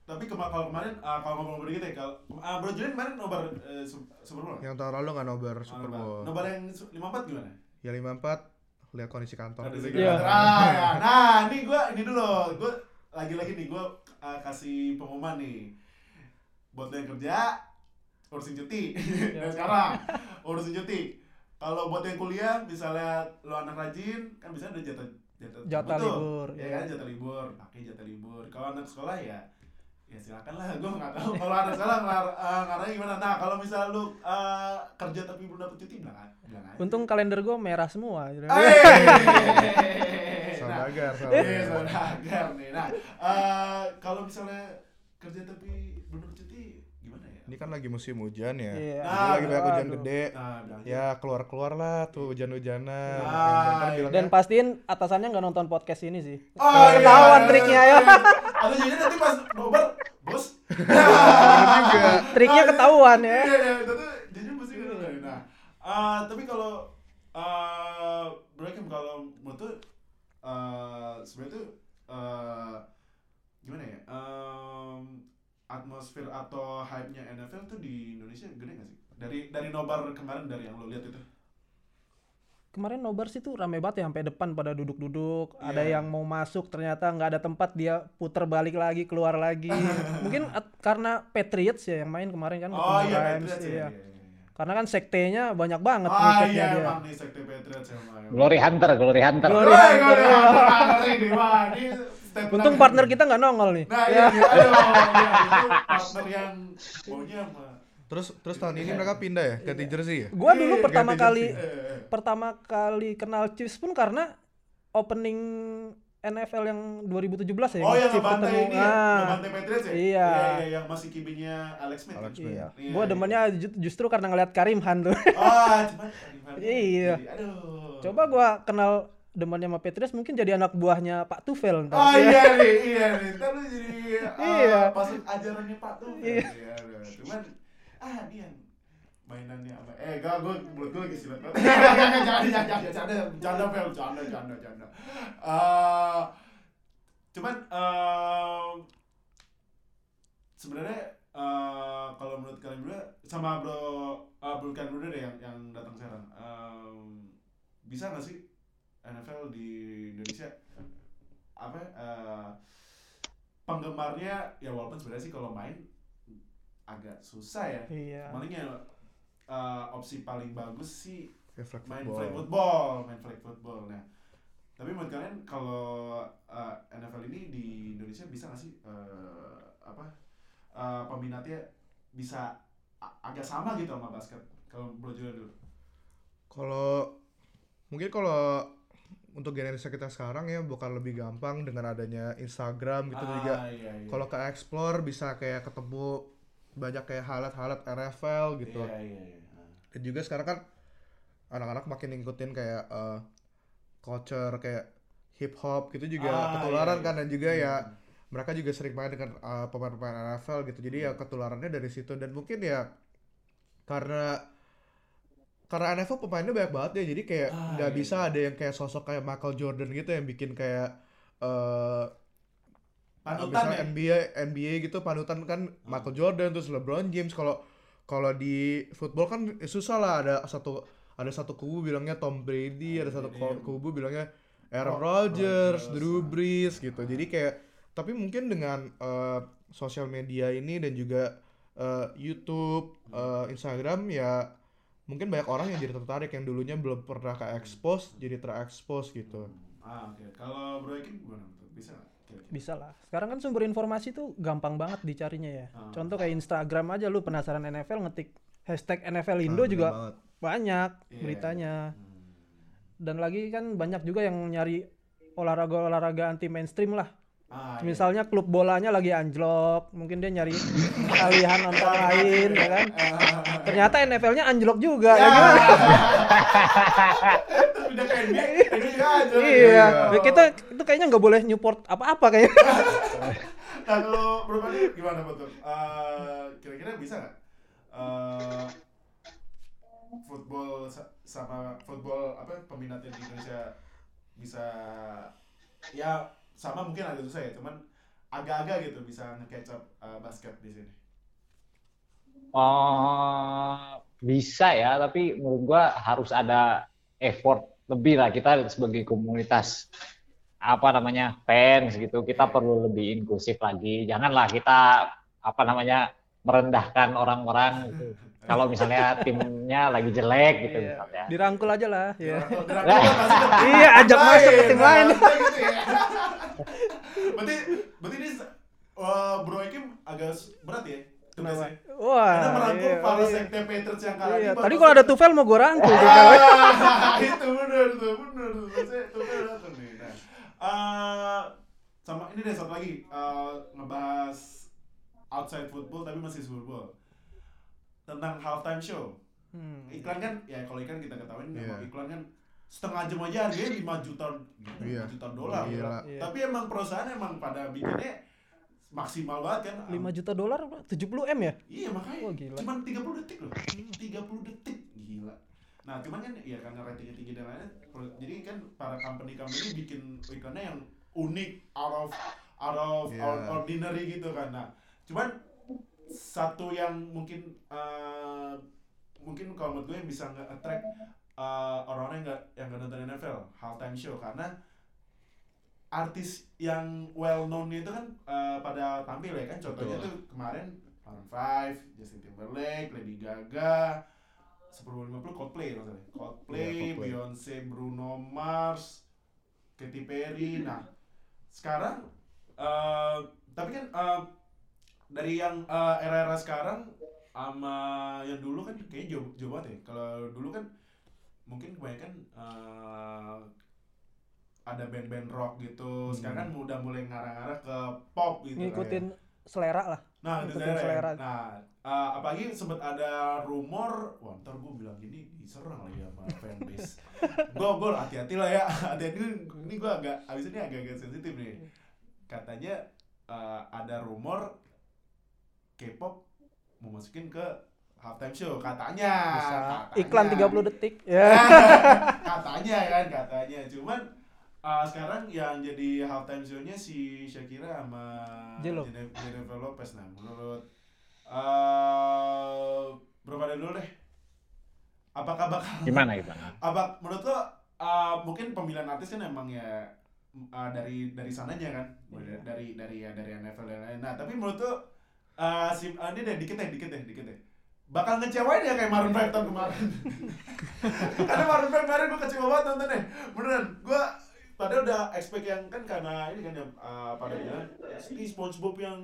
Speaker 2: Tapi kema kalau kemarin eh, kalau ngobrol-ngobrol dikit ya kalau ah, Bro Julian kemarin nobar eh, Su- Super Bowl.
Speaker 4: Yang tahun lalu nggak nobar Super. Bowl.
Speaker 2: Nobar yang su- 54 gimana?
Speaker 4: Ya 54 lihat kondisi kantor.
Speaker 3: Iya.
Speaker 2: Ah, ya. Nah, ini gua ini dulu. Gua lagi-lagi nih gua uh, kasih pengumuman nih. Buat lo yang kerja, urusin cuti. Dan sekarang urusin cuti. Kalau buat yang kuliah, misalnya lo anak rajin, kan bisa ada jatah jatah,
Speaker 3: Jatah libur,
Speaker 2: Ya
Speaker 3: iya.
Speaker 2: kan jatah libur, pakai jatah libur. Kalau anak sekolah ya ya silakan lah gue nggak tahu kalau anak sekolah ngar uh, ngarangnya gimana nah kalau misalnya lu uh, kerja tapi belum dapet cuti bilang aja bilang aja
Speaker 3: Untung kalender gue merah semua. gitu.
Speaker 2: Hey!
Speaker 4: Saudagar,
Speaker 2: Iya,
Speaker 4: saudagar.
Speaker 2: saudagar nih. Nah, eh, kalau misalnya kerja tapi belum dapat cuti?
Speaker 4: Ini kan lagi musim hujan ya.
Speaker 3: Iya.
Speaker 4: Jadi lagi banyak hujan gede.
Speaker 2: Nah,
Speaker 4: Ya keluar-keluar lah tuh hujan-hujanan.
Speaker 2: Ah,
Speaker 4: Kan
Speaker 2: iya.
Speaker 4: bilangnya,
Speaker 3: Dan pastiin atasannya nggak nonton podcast ini sih.
Speaker 2: Oh, iya.
Speaker 3: Ketahuan triknya ya.
Speaker 2: Atau jadi nanti pas nobar, bos.
Speaker 3: Triknya ketahuan ya.
Speaker 2: Iya, iya, itu tuh jadi mesti gitu kan. Nah, eh, tapi kalau eh Bro Kim, kalau menurut tuh eh sebenarnya tuh eh gimana ya? Em, atmosfer atau hype-nya NFL tuh di Indonesia gede gak sih? Dari dari nobar kemarin dari yang lo lihat itu.
Speaker 3: Kemarin nobar sih tuh rame banget ya sampai depan pada duduk-duduk. Ada
Speaker 2: Iya.
Speaker 3: yang mau masuk ternyata nggak ada tempat dia puter balik lagi keluar lagi. Mungkin at- karena Patriots ya yang main kemarin kan
Speaker 2: Oh iya,
Speaker 3: Rams,
Speaker 2: Patriots ya.
Speaker 3: iya.
Speaker 2: iya, iya, iya.
Speaker 3: Karena kan sektenya banyak banget
Speaker 2: Ah iya,
Speaker 3: dia.
Speaker 2: emang nih sekte Patriots emang.
Speaker 5: Glory Hunter, Glory Hunter.
Speaker 3: Glory
Speaker 2: Woi,
Speaker 3: Hunter.
Speaker 2: Glory Hunter. Ini, wah, statement
Speaker 3: Untung
Speaker 2: lagi.
Speaker 3: partner kita nggak nongol nih.
Speaker 2: Nah, iya, iya, aduh, iya, itu partner yang maunya sama
Speaker 4: Terus terus tahun ini mereka pindah ya ganti jersey ya.
Speaker 3: Gua dulu
Speaker 2: Iya,
Speaker 3: pertama
Speaker 4: ganti
Speaker 3: kali pertama kali kenal Chiefs pun karena opening NFL yang 2017 ya.
Speaker 2: Oh yang
Speaker 3: Chiefs
Speaker 2: ngebantai
Speaker 3: ketemu.
Speaker 2: ini ya,
Speaker 3: Ah,
Speaker 2: ngebantai Patriots ya?
Speaker 3: Iya.
Speaker 2: Iya, iya, yang masih kibinya Alex Smith.
Speaker 4: Alex? Smith.
Speaker 3: Iya.
Speaker 2: Iya,
Speaker 3: Gua
Speaker 2: iya.
Speaker 3: demennya ju- justru karena ngeliat Karim Han tuh.
Speaker 2: Ah, cuman gimana?
Speaker 3: Iya.
Speaker 2: Jadi, Aduh.
Speaker 3: Coba gua kenal demennya sama Patriots mungkin jadi anak buahnya Pak Tufel ntar.
Speaker 2: Oh iya nih, iya nih. Ntar lu jadi
Speaker 3: Iya.
Speaker 2: uh, pasuk ajarannya Pak tuh.
Speaker 3: Iya.
Speaker 2: Iya. Cuman ah dia mainannya apa? Eh, gak, gue mulut gue lagi silat. Jangan, jangan, jangan, jangan, jangan, Fel, canda, canda. Eh, cuman eh, sebenarnya eh, kalau menurut kalian berdua sama bro uh, kalian berdua deh yang yang datang sekarang em, bisa nggak sih NFL di Indonesia apa eh, penggemarnya ya walaupun sebenarnya sih kalau main agak susah ya
Speaker 3: Iya.
Speaker 2: malingnya eh, opsi paling bagus sih
Speaker 4: Ya, flag
Speaker 2: main
Speaker 4: football.
Speaker 2: flag football main flag football nah tapi menurut kalian kalau eh, NFL ini di Indonesia bisa nggak sih eh, apa eh, peminatnya bisa agak sama gitu sama basket kalau Bro dulu
Speaker 4: Kalau mungkin kalau untuk generasi kita sekarang ya bukan lebih gampang dengan adanya Instagram gitu juga.
Speaker 2: iya, iya.
Speaker 4: Kalau ke explore bisa kayak ketemu banyak kayak highlight-highlight NFL gitu.
Speaker 2: iya, iya, iya.
Speaker 4: Dan juga sekarang kan anak-anak makin ngikutin kayak eh, culture kayak hip hop gitu juga
Speaker 2: Ah,
Speaker 4: ketularan
Speaker 2: iya,
Speaker 4: kan
Speaker 2: iya.
Speaker 4: dan juga ya
Speaker 2: Hmm.
Speaker 4: mereka juga sering main dengan uh, pemain-pemain NFL gitu jadi ya ketularannya dari situ dan mungkin ya karena karena NFL pemainnya banyak banget ya jadi kayak
Speaker 2: Ah,
Speaker 4: nggak
Speaker 2: iya,
Speaker 4: bisa
Speaker 2: iya.
Speaker 4: ada yang kayak sosok kayak Michael Jordan gitu yang bikin kayak eh
Speaker 2: panutan ya
Speaker 4: NBA NBA gitu panutan kan Michael Jordan terus LeBron James kalau kalau di football kan susah lah ada satu ada satu kubu bilangnya Tom Brady ada satu
Speaker 2: Brady.
Speaker 4: kubu bilangnya Aaron
Speaker 2: Ro-
Speaker 4: Rodgers, Drew
Speaker 2: ah.
Speaker 4: Brees gitu jadi kayak tapi mungkin dengan eh, sosial media ini dan juga eh, YouTube eh, Instagram ya mungkin banyak orang yang jadi tertarik yang dulunya belum pernah ke expose jadi terekspos gitu
Speaker 2: ah oke kalau Bro Eki gimana bisa nggak kira-kira?
Speaker 3: Bisa lah. Sekarang kan sumber informasi tuh gampang banget dicarinya ya.
Speaker 2: Ah.
Speaker 3: Contoh kayak Instagram aja lu penasaran NFL ngetik hashtag NFL Indo
Speaker 4: Nah, bener
Speaker 3: juga
Speaker 4: banget.
Speaker 3: banyak
Speaker 2: Iya.
Speaker 3: beritanya.
Speaker 2: Hmm.
Speaker 3: Dan lagi kan banyak juga yang nyari olahraga-olahraga anti mainstream lah.
Speaker 2: Ah, iya.
Speaker 3: Misalnya klub bolanya lagi anjlok, mungkin dia nyari alihan nonton lain ya kan. Ternyata NFL-nya anjlok juga ya, gimana?
Speaker 2: Terus pindah ke NBA, aja.
Speaker 3: Iya, Ya, kita itu kayaknya nggak boleh nyupport apa-apa kayaknya.
Speaker 2: Nah kalau Padi gimana betul? Eh, kira-kira bisa nggak? Eh, football sa- sama football apa peminatnya di Indonesia bisa ya sama mungkin agak susah ya, cuman agak-agak gitu bisa nge-catch up eh, basket di sini.
Speaker 5: Oh, bisa ya, tapi menurut gua harus ada effort lebih lah kita sebagai komunitas apa namanya fans gitu. Kita perlu lebih inklusif lagi. Janganlah kita apa namanya merendahkan orang-orang gitu. Kalau misalnya timnya lagi jelek gitu
Speaker 3: Iya.
Speaker 5: misalnya.
Speaker 3: Dirangkul aja lah ya.
Speaker 2: Tim
Speaker 3: Iya, ajak masuk ke tim lain.
Speaker 2: nah, gitu ya. berarti berarti ini eh, Bro Ekim agak berat ya tugasnya.
Speaker 3: Wah.
Speaker 2: Karena merangkul
Speaker 3: iya,
Speaker 2: para
Speaker 3: iya.
Speaker 2: sekte yang kali
Speaker 3: Iya, tadi kalau ada Tufel mau gue rangkul.
Speaker 2: Ah, itu benar tuh, benar tuh. Saya tuh benar tuh nih. Nah, eh, sama ini deh satu lagi eh, ngebahas outside football tapi masih football. tentang halftime show.
Speaker 3: Hmm.
Speaker 2: Iklan kan ya kalau iklan kita ketahuin
Speaker 4: Iya.
Speaker 2: emang iklan kan setengah jam aja harganya 5 juta
Speaker 4: Iya.
Speaker 2: 5 juta dolar.
Speaker 3: Iya.
Speaker 2: Tapi emang perusahaan emang pada bikinnya maksimal banget kan.
Speaker 3: 5 juta dolar 70 M ya?
Speaker 2: Iya makanya.
Speaker 3: Wah, gila.
Speaker 2: cuman 30 detik loh. 30 detik. Gila. Nah cuman kan ya karena ratingnya tinggi dan lainnya pro- jadi kan para company-company bikin iklannya yang unik out of out of out- ordinary gitu kan. Nah cuman satu yang mungkin eh, mungkin kalau menurut gue yang bisa nge-attract eh, orang-orang yang nggak yang nggak nonton NFL halftime show. Karena artis yang well known itu kan eh, pada tampil ya kan contohnya
Speaker 4: Betul.
Speaker 2: tuh kemarin Maroon 5, Justin Timberlake, Lady Gaga, 1050 Coldplay maksudnya. Coldplay,
Speaker 4: Iya, Coldplay.
Speaker 2: Beyonce, Bruno Mars, Katy Perry. Nah, sekarang eh, tapi kan eh, dari yang eh, era-era sekarang sama yang dulu kan kayaknya jauh, jauh banget ya. Kalau dulu kan mungkin kebanyakan eh, ada band-band rock gitu. Sekarang kan udah mulai ngarah-ngarah ke pop gitu. kan.
Speaker 3: Ngikutin selera lah.
Speaker 2: Nah, itu
Speaker 3: Ngikutin selera.
Speaker 2: Nah, uh, apalagi sempat ada rumor, wah ntar gue bilang gini diserang lagi sama fanbase. gue gue hati-hati lah ya, hati-hati ini gue agak abis ini agak-agak sensitif nih. Katanya uh, ada rumor K-pop mau masukin ke halftime show katanya.
Speaker 3: Bisa
Speaker 2: katanya.
Speaker 3: iklan 30 detik. Ya.
Speaker 2: katanya kan katanya cuman uh, sekarang yang jadi halftime show-nya si Shakira sama. Jennifer, Jennifer Lopez. Nah menurut uh, bro pada dulu deh? Apakah bakal
Speaker 5: Gimana gimana?
Speaker 2: apa menurut lo uh, mungkin pemilihan artis kan emang ya uh, dari dari sananya kan?
Speaker 3: Iya.
Speaker 2: dari dari ya dari NFL dan lain nah tapi menurut lo uh, si uh, ini deh dikit deh dikit deh dikit deh. Bakal ngecewain ya kayak Maroon 5 tahun kemarin? Karena Maroon 5 kemarin gue kecewa banget nontonnya. Beneran gue padahal udah expect yang kan karena ini kan yang uh, pada bilang ini SpongeBob yang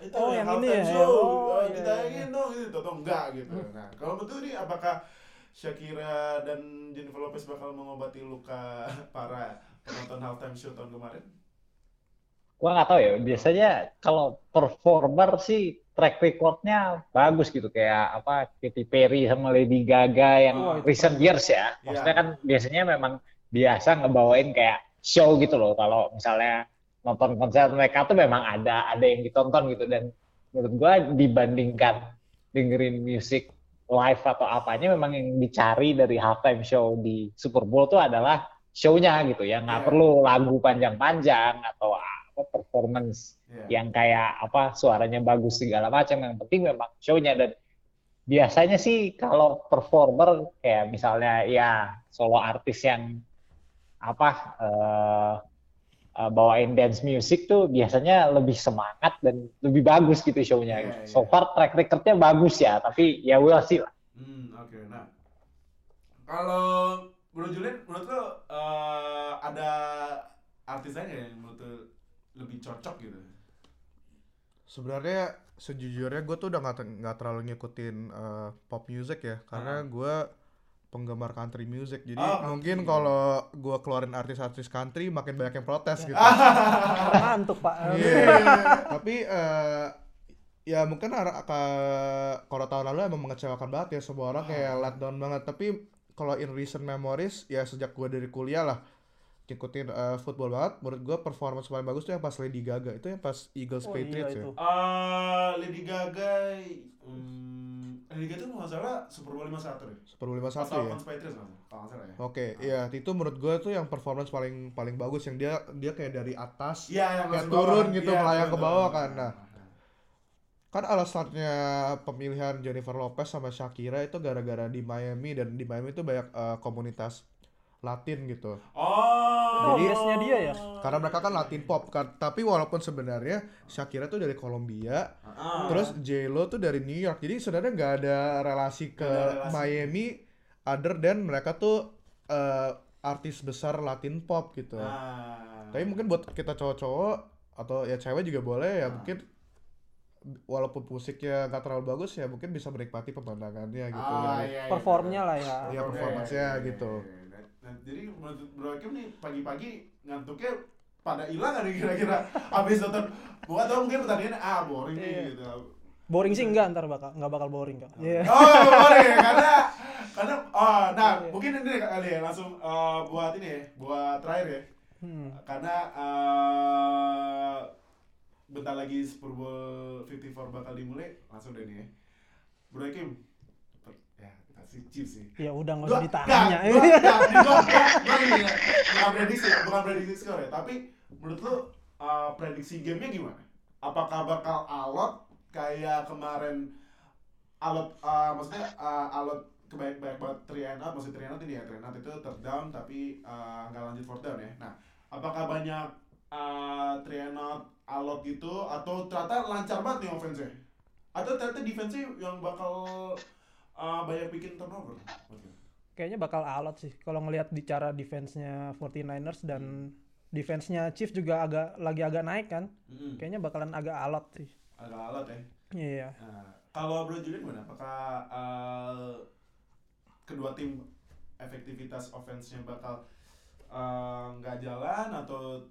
Speaker 2: itu
Speaker 3: Oh, yang ini
Speaker 2: halftime
Speaker 3: ya?
Speaker 2: show
Speaker 3: Oh,
Speaker 2: uh,
Speaker 3: iya,
Speaker 2: ditayangin
Speaker 3: iya.
Speaker 2: dong gitu atau enggak gitu nah kalau betul ini apakah Shakira dan Jennifer Lopez bakal mengobati luka para penonton halftime show tahun kemarin
Speaker 5: Gua nggak tahu ya. Biasanya kalau performer sih track recordnya bagus gitu kayak apa Katy Perry sama Lady Gaga yang
Speaker 3: Oh, itu
Speaker 5: recent years ya. Maksudnya
Speaker 2: Iya.
Speaker 5: kan biasanya memang biasa ngebawain kayak show gitu loh. Kalau misalnya nonton konser mereka tuh memang ada ada yang ditonton gitu dan menurut gua dibandingkan dengerin musik live atau apanya memang yang dicari dari halftime show di Super Bowl tuh adalah show-nya gitu ya nggak
Speaker 2: Iya.
Speaker 5: perlu lagu panjang-panjang atau apa performance
Speaker 2: Iya.
Speaker 5: yang kayak apa suaranya bagus segala macam yang penting memang show-nya dan biasanya sih kalau performer kayak misalnya ya solo artis yang apa eh, eh, bawain dance music tuh biasanya lebih semangat dan lebih bagus gitu show-nya. Gitu.
Speaker 2: iya.
Speaker 5: So far track record-nya bagus ya, tapi ya we'll see lah.
Speaker 2: Hmm, oke. Nah, kalau Bro Julian, menurut lo eh, ada artis lain yang menurut lo lebih cocok gitu?
Speaker 4: Sebenarnya sejujurnya gue tuh udah nggak nggak terlalu ngikutin eh, pop music ya, karena gue penggemar country music. Jadi
Speaker 2: Oh,
Speaker 4: mungkin
Speaker 2: country.
Speaker 4: kalau gue keluarin artis-artis country makin banyak yang protes gitu.
Speaker 3: Ngantuk, Pak.
Speaker 4: Iya. Tapi eh, ya mungkin kalau tahun lalu emang mengecewakan banget ya semua orang kayak let down banget. Tapi kalau in recent memories ya sejak gue dari kuliah lah ngikutin eh, football banget. Menurut gue performance paling bagus tuh yang pas Lady Gaga itu yang pas Eagles
Speaker 3: Oh,
Speaker 4: Patriots
Speaker 3: iya
Speaker 4: ya.
Speaker 3: itu.
Speaker 2: Eh, Lady Gaga, hmm, Lady Gaga tuh nggak salah Super Bowl 51 deh.
Speaker 4: Super Bowl 51
Speaker 2: Pas
Speaker 4: ya.
Speaker 2: Patriots nggak salah, kalau nggak salah ya.
Speaker 4: Oke, iya itu menurut gue tuh yang performance paling paling bagus yang dia dia kayak dari atas
Speaker 2: Iya, yang
Speaker 4: Kayak
Speaker 2: bawah
Speaker 4: turun
Speaker 2: kan.
Speaker 4: gitu,
Speaker 2: Iya,
Speaker 4: melayang ke bawah kan. Nah. kan alasannya pemilihan Jennifer Lopez sama Shakira itu gara-gara di Miami dan di Miami itu banyak eh, komunitas Latin gitu.
Speaker 2: Oh.
Speaker 3: Jadi- base-nya dia ya?
Speaker 4: Karena mereka kan Latin pop kan. Tapi walaupun sebenarnya Shakira tuh dari Kolombia,
Speaker 2: Ah.
Speaker 4: terus J-Lo tuh dari New York. Jadi sebenarnya nggak ada relasi ke
Speaker 2: ada relasi.
Speaker 4: Miami other than mereka tuh eh, artis besar Latin pop gitu.
Speaker 2: Ah.
Speaker 4: Tapi mungkin buat kita cowok-cowok atau ya cewek juga boleh ya
Speaker 2: Ah.
Speaker 4: mungkin walaupun musiknya nggak terlalu bagus ya mungkin bisa menikmati pemandangannya gitu.
Speaker 2: Ah,
Speaker 4: ya.
Speaker 2: iya, iya.
Speaker 3: Performnya lah ya.
Speaker 4: Iya, performance-nya
Speaker 2: Iya, iya,
Speaker 4: gitu.
Speaker 2: Iya, iya. Nah, jadi menurut Bro Hakim nih pagi-pagi ngantuknya pada hilang nih kira-kira abis nonton gua tau mungkin pertandingan ah boring nih
Speaker 3: Iya.
Speaker 2: gitu
Speaker 3: Boring sih enggak ntar bakal nggak bakal boring kok. Iya.
Speaker 2: Oh, boleh karena karena oh, nah mungkin ini kali ya langsung eh, buat ini ya, buat terakhir ya.
Speaker 3: Hmm.
Speaker 2: Karena eh bentar lagi Super Bowl 54 bakal dimulai, langsung deh nih ya. Bro Kim, per- ya sih Chiefs sih.
Speaker 3: Ya udah nggak usah ditanya.
Speaker 2: nggak, nggak, gua gini ya, bukan prediksi, bukan prediksi skor ya, tapi menurut lu uh, prediksi gamenya gimana? Apakah bakal alot kayak kemarin alot, uh, maksudnya uh, alot kebaik baik banget 3 and out, maksudnya 3 and out ini ya, 3 and out itu third down tapi uh, nggak lanjut fourth down ya. Nah, apakah banyak uh, 3 and out alot gitu atau ternyata lancar banget nih offense-nya? Atau ternyata defense-nya yang bakal uh, banyak bikin turnover?
Speaker 3: Kayaknya bakal alot sih kalau ngelihat di cara defense-nya 49ers dan defense-nya Chiefs juga agak lagi agak naik kan.
Speaker 2: Mm-mm.
Speaker 3: Kayaknya bakalan agak alot sih.
Speaker 2: agak alot ya.
Speaker 3: Iya.
Speaker 2: Nah, kalau Bro Julian gimana? Apakah uh, kedua tim efektivitas offense-nya bakal uh, nggak jalan atau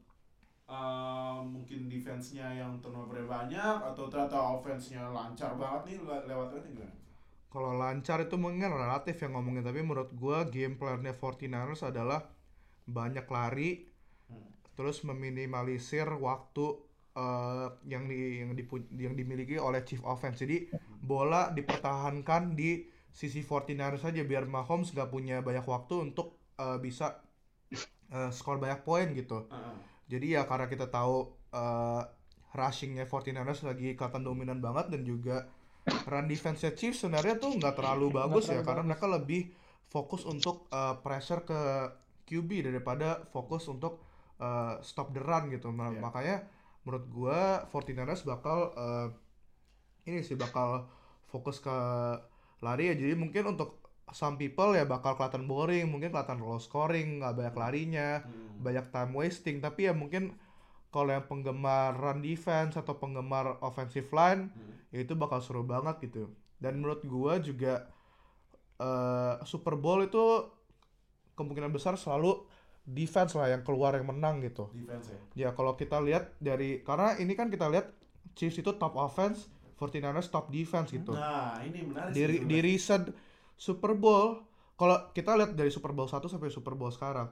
Speaker 2: uh, mungkin defense-nya yang turnover banyak atau ternyata offense-nya lancar banget nih le- lewat lewat gimana?
Speaker 4: Kalau lancar itu mungkin relatif yang ngomongin tapi menurut gua game plan-nya 49ers adalah banyak lari
Speaker 2: Hmm.
Speaker 4: terus meminimalisir waktu eh, yang di yang dipu- yang dimiliki oleh chief offense. Jadi bola dipertahankan di sisi 49ers saja biar Mahomes nggak punya banyak waktu untuk eh, bisa eh, skor banyak poin gitu.
Speaker 2: Uh-uh.
Speaker 4: Jadi ya karena kita tahu eh, rushingnya 49ers lagi kelihatan dominan banget dan juga run defense Chiefs sebenarnya tuh nggak terlalu bagus ya
Speaker 3: terlalu
Speaker 4: karena
Speaker 3: bagus.
Speaker 4: mereka lebih fokus untuk eh, pressure ke QB daripada fokus untuk eh, stop the run gitu. Nah,
Speaker 2: Iya.
Speaker 4: Makanya menurut gua 49ers bakal eh, ini sih bakal fokus ke lari ya. Jadi mungkin untuk some people ya bakal kelihatan boring, mungkin kelihatan low scoring, nggak banyak larinya
Speaker 2: Hmm.
Speaker 4: banyak time wasting tapi ya mungkin kalau yang penggemar run defense atau penggemar offensive line
Speaker 2: Hmm.
Speaker 4: ya itu bakal seru banget gitu. Dan menurut gua juga eh, Super Bowl itu kemungkinan besar selalu defense lah yang keluar yang menang gitu.
Speaker 2: Defense ya.
Speaker 4: ya kalau kita lihat dari karena ini kan kita lihat Chiefs itu top offense 49ers top defense gitu.
Speaker 2: Nah, ini menarik
Speaker 4: di,
Speaker 2: sih
Speaker 4: di recent Super Bowl kalau kita lihat dari Super Bowl 1 sampai Super Bowl sekarang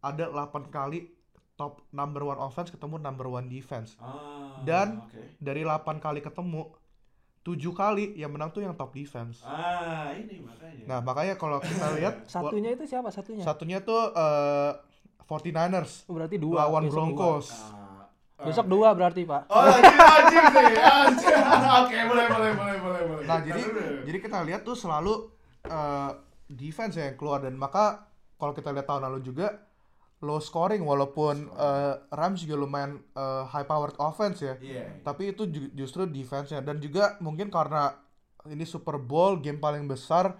Speaker 4: ada 8 kali top number one offense ketemu number one defense
Speaker 2: Ah,
Speaker 4: Dan-
Speaker 2: oke.
Speaker 4: dari 8 kali ketemu 7 kali yang menang tuh yang top defense
Speaker 2: Ah, ini makanya.
Speaker 4: nah makanya kalau kita lihat
Speaker 3: Satunya itu siapa satunya?
Speaker 4: satunya tuh eh, 49ers
Speaker 3: Oh, berarti dua.
Speaker 4: lawan
Speaker 3: besok dua.
Speaker 4: Broncos
Speaker 2: Ah,
Speaker 3: Besok
Speaker 2: ah.
Speaker 3: dua berarti pak.
Speaker 2: Oh, anjing anjing sih. Anjing. Oke, boleh boleh boleh boleh boleh.
Speaker 4: Nah, jadi jadi kita lihat tuh selalu eh, defense yang keluar dan maka kalau kita lihat tahun lalu juga low scoring walaupun eh, Rams juga lumayan eh, high powered offense ya.
Speaker 2: Iya.
Speaker 4: Tapi itu ju- justru defense-nya dan juga mungkin karena ini Super Bowl game paling besar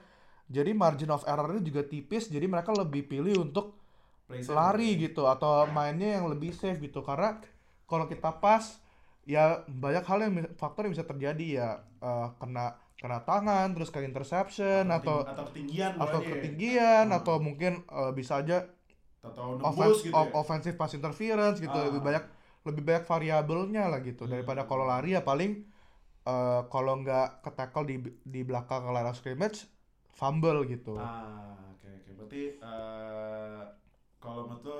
Speaker 4: jadi margin of error-nya juga tipis jadi mereka lebih pilih untuk
Speaker 2: Play safe.
Speaker 4: lari gitu atau mainnya yang lebih safe gitu karena kalau kita pas ya banyak hal yang faktor yang bisa terjadi ya eh, kena kena tangan terus ke interception atau
Speaker 2: atau ketinggian
Speaker 4: atau
Speaker 2: ya.
Speaker 4: ketinggian
Speaker 2: Hmm.
Speaker 4: atau mungkin eh, bisa aja
Speaker 2: atau
Speaker 4: offense
Speaker 2: nembus gitu.
Speaker 4: of-
Speaker 2: ya.
Speaker 4: offensive pass interference gitu
Speaker 2: Ah.
Speaker 4: lebih banyak lebih banyak variabelnya lah gitu
Speaker 2: Hmm.
Speaker 4: daripada kalau lari ya paling eh, kalau nggak ke tackle di di belakang line scrimmage fumble gitu
Speaker 2: Ah, oke oke. Berarti eh kalau menurut lo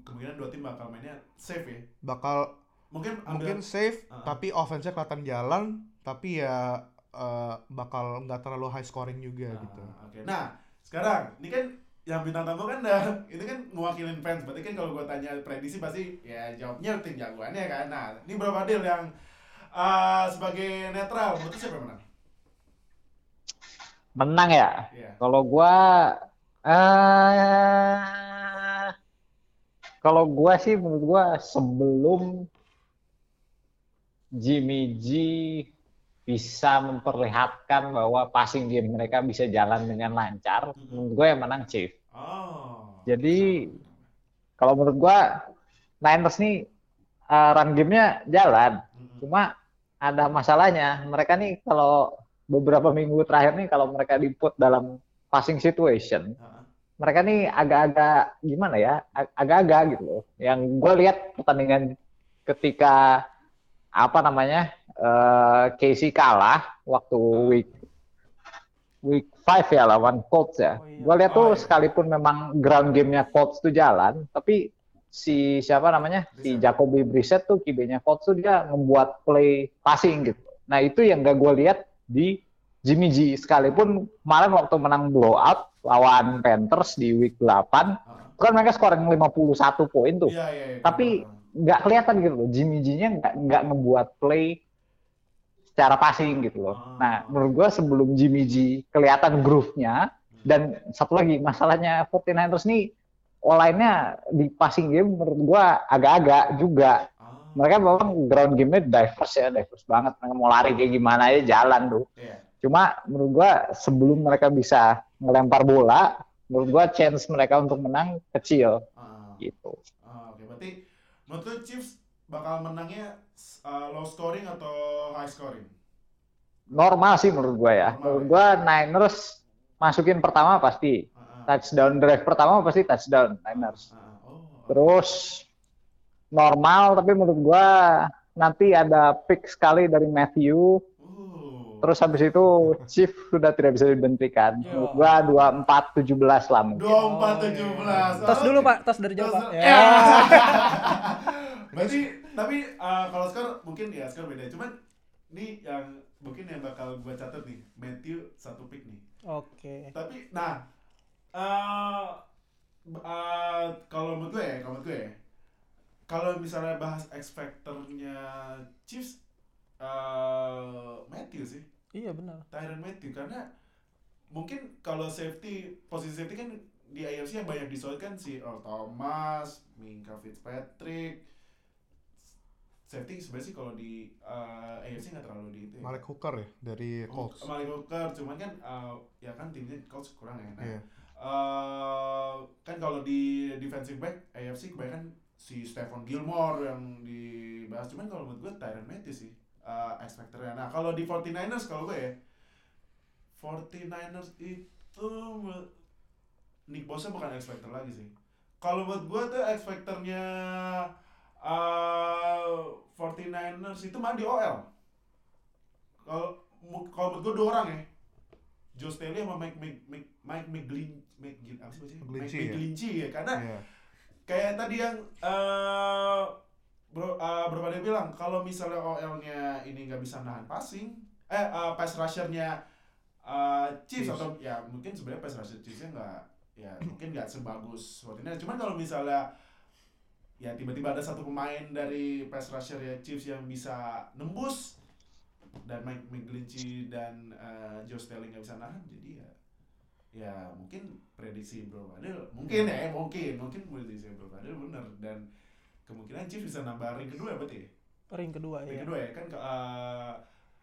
Speaker 2: kemungkinan dua tim bakal mainnya safe ya.
Speaker 4: bakal
Speaker 2: Mungkin ambil
Speaker 4: mungkin safe
Speaker 2: Ah.
Speaker 4: tapi offense-nya kelihatan jalan tapi ya eh, bakal nggak terlalu high scoring juga
Speaker 2: Ah,
Speaker 4: gitu
Speaker 2: Oke. Nah, sekarang ini kan yang bintang tamu kan dah ini kan mewakilin fans. Berarti kan kalau gua tanya prediksi pasti ya jawabnya tim jagoannya kan. Nah, ini berapa deal yang eh, sebagai netral menurut siapa yang menang?
Speaker 5: Menang ya?
Speaker 2: Iya.
Speaker 5: Kalau gua eh kalau gua sih menurut gua sebelum Jimmy G bisa memperlihatkan bahwa passing game mereka bisa jalan dengan lancar, menurut gua yang menang Chief.
Speaker 2: Oh.
Speaker 5: Jadi kalau menurut gua Niners nih eh, run game-nya jalan,
Speaker 2: Mm-mm.
Speaker 5: cuma ada masalahnya. Mereka nih kalau beberapa minggu terakhir nih kalau mereka di put dalam passing situation, mereka nih agak-agak gimana ya, ag- agak-agak gitu loh. Yang gue lihat pertandingan ketika apa namanya eh Casey kalah waktu week week 5 ya lawan Colts ya.
Speaker 3: Oh iya.
Speaker 5: Gue lihat tuh
Speaker 2: Oh iya.
Speaker 5: sekalipun memang ground game-nya Colts tuh jalan, tapi si siapa namanya si. Jacoby Brissett tuh QB-nya Colts tuh dia membuat play passing gitu. Nah itu yang gak gue lihat di Jimmy G sekalipun kemarin waktu menang blowout lawan Panthers di week 8
Speaker 2: Ah.
Speaker 5: kan mereka scoring 51 poin tuh
Speaker 2: Iya, iya, iya.
Speaker 5: Tapi- nggak kelihatan gitu loh Jimmy G-nya nggak nggak ngebuat play secara passing gitu loh.
Speaker 2: Ah.
Speaker 5: Nah menurut gua sebelum Jimmy G kelihatan groove-nya dan satu lagi masalahnya 49ers nih online-nya di passing game menurut gua agak-agak juga.
Speaker 2: Ah,
Speaker 5: Mereka memang ground game-nya diverse ya, diverse banget. Mereka mau lari kayak gimana aja jalan tuh.
Speaker 2: iya.
Speaker 5: Cuma menurut gua sebelum mereka bisa ngelempar bola, menurut gua chance mereka untuk menang kecil
Speaker 2: Ah,
Speaker 5: gitu.
Speaker 2: Oke, berarti menurut lu Chiefs bakal menangnya uh, low scoring atau high scoring?
Speaker 5: normal sih menurut gua ya.
Speaker 2: Normal
Speaker 5: Menurut
Speaker 2: ya.
Speaker 5: gua Niners masukin pertama pasti
Speaker 2: Ah, ah.
Speaker 5: touchdown drive pertama pasti touchdown Niners.
Speaker 2: Ah, oh,
Speaker 5: Terus normal tapi menurut gua nanti ada pick sekali dari Matthew. Terus habis itu Chief sudah tidak bisa dibentikan. Menurut gua 24-17 lah mungkin.
Speaker 2: dua empat tujuh belas.
Speaker 3: Tos dulu Pak, tos dari jauh Pak.
Speaker 2: Ya. Berarti tapi uh, kalau sekarang mungkin ya sekarang beda. Cuman ini yang mungkin yang bakal gue catat nih Matthew satu pick nih.
Speaker 3: Oke.
Speaker 2: Tapi nah uh, uh, kalau menurut gue ya, kalau menurut gue ya, kalau misalnya bahas X Factor-nya Chiefs uh, Matthew sih.
Speaker 3: Iya benar.
Speaker 2: Tyron Matthew karena mungkin kalau safety posisi safety kan di AFC yang banyak disoalkan si Earl Thomas, Minka Fitzpatrick. Safety sebenarnya sih kalau di uh, AFC nggak terlalu di itu. Ya.
Speaker 4: Malik Hooker ya dari Colts.
Speaker 2: Malik Hooker, cuman kan uh, ya kan timnya Colts kurang ya. Nah,
Speaker 4: Iya.
Speaker 2: uh, kan kalau di defensive back AFC kebanyakan si Stephon Gilmore yang dibahas cuman kalau menurut gue Tyron Matthew sih uh, X factor-nya. Nah, kalau di 49ers kalau gue ya 49ers itu Nick Bosa bukan X factor lagi sih. Kalau buat gue tuh X factor-nya uh, 49ers itu main di OL. Kalau kalau menurut gue dua orang ya. Joe Staley sama Mike Mike Mike Mike McGlin McGlin apa sih bacanya? Mike
Speaker 4: ya?
Speaker 2: Ya karena
Speaker 4: Iya.
Speaker 2: kayak tadi yang eh bro uh, bro Pada bilang kalau misalnya OL-nya ini nggak bisa nahan passing eh eh, pass rusher-nya eh, Chiefs
Speaker 4: Chiefs.
Speaker 2: atau ya mungkin sebenarnya pass rusher Chiefs-nya nggak ya mungkin nggak sebagus Fortnite cuman kalau misalnya ya tiba-tiba ada satu pemain dari pass rusher ya Chiefs yang bisa nembus dan Mike McGlinchey dan eh, Joe Sterling nggak bisa nahan jadi ya ya mungkin prediksi Bro Fadil mungkin ya mungkin mungkin prediksi Bro Fadil bener. Dan kemungkinan Chiefs bisa nambah ring kedua berarti ya?
Speaker 3: Ring kedua
Speaker 2: ring
Speaker 3: ya.
Speaker 2: kedua ya kan ke uh,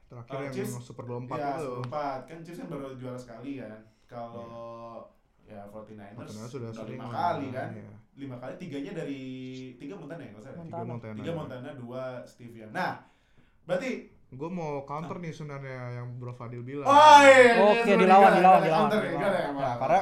Speaker 4: Terakhir
Speaker 2: Uh,
Speaker 4: yang
Speaker 2: Chiefs-
Speaker 4: Super Bowl 4
Speaker 2: ya
Speaker 4: itu.
Speaker 2: empat kan Chiefs kan baru juara sekali kan kalau ya 49ers,
Speaker 4: Fortinanders sudah
Speaker 2: udah
Speaker 4: sering
Speaker 2: lima kali kan
Speaker 4: Iya.
Speaker 2: lima kali tiganya dari tiga Montana ya kalau saya
Speaker 4: Tiga Montana.
Speaker 2: tiga Montana dua Steve Young nah berarti
Speaker 4: Gue mau counter nih sebenarnya yang Bro Fadil bilang.
Speaker 2: oh iya
Speaker 3: Oke,
Speaker 2: iya,
Speaker 3: dilawan,
Speaker 2: gimana,
Speaker 3: dilawan, dilawan,
Speaker 2: counter ya,
Speaker 3: dilawan.
Speaker 2: gimana ya,
Speaker 4: Nah, karena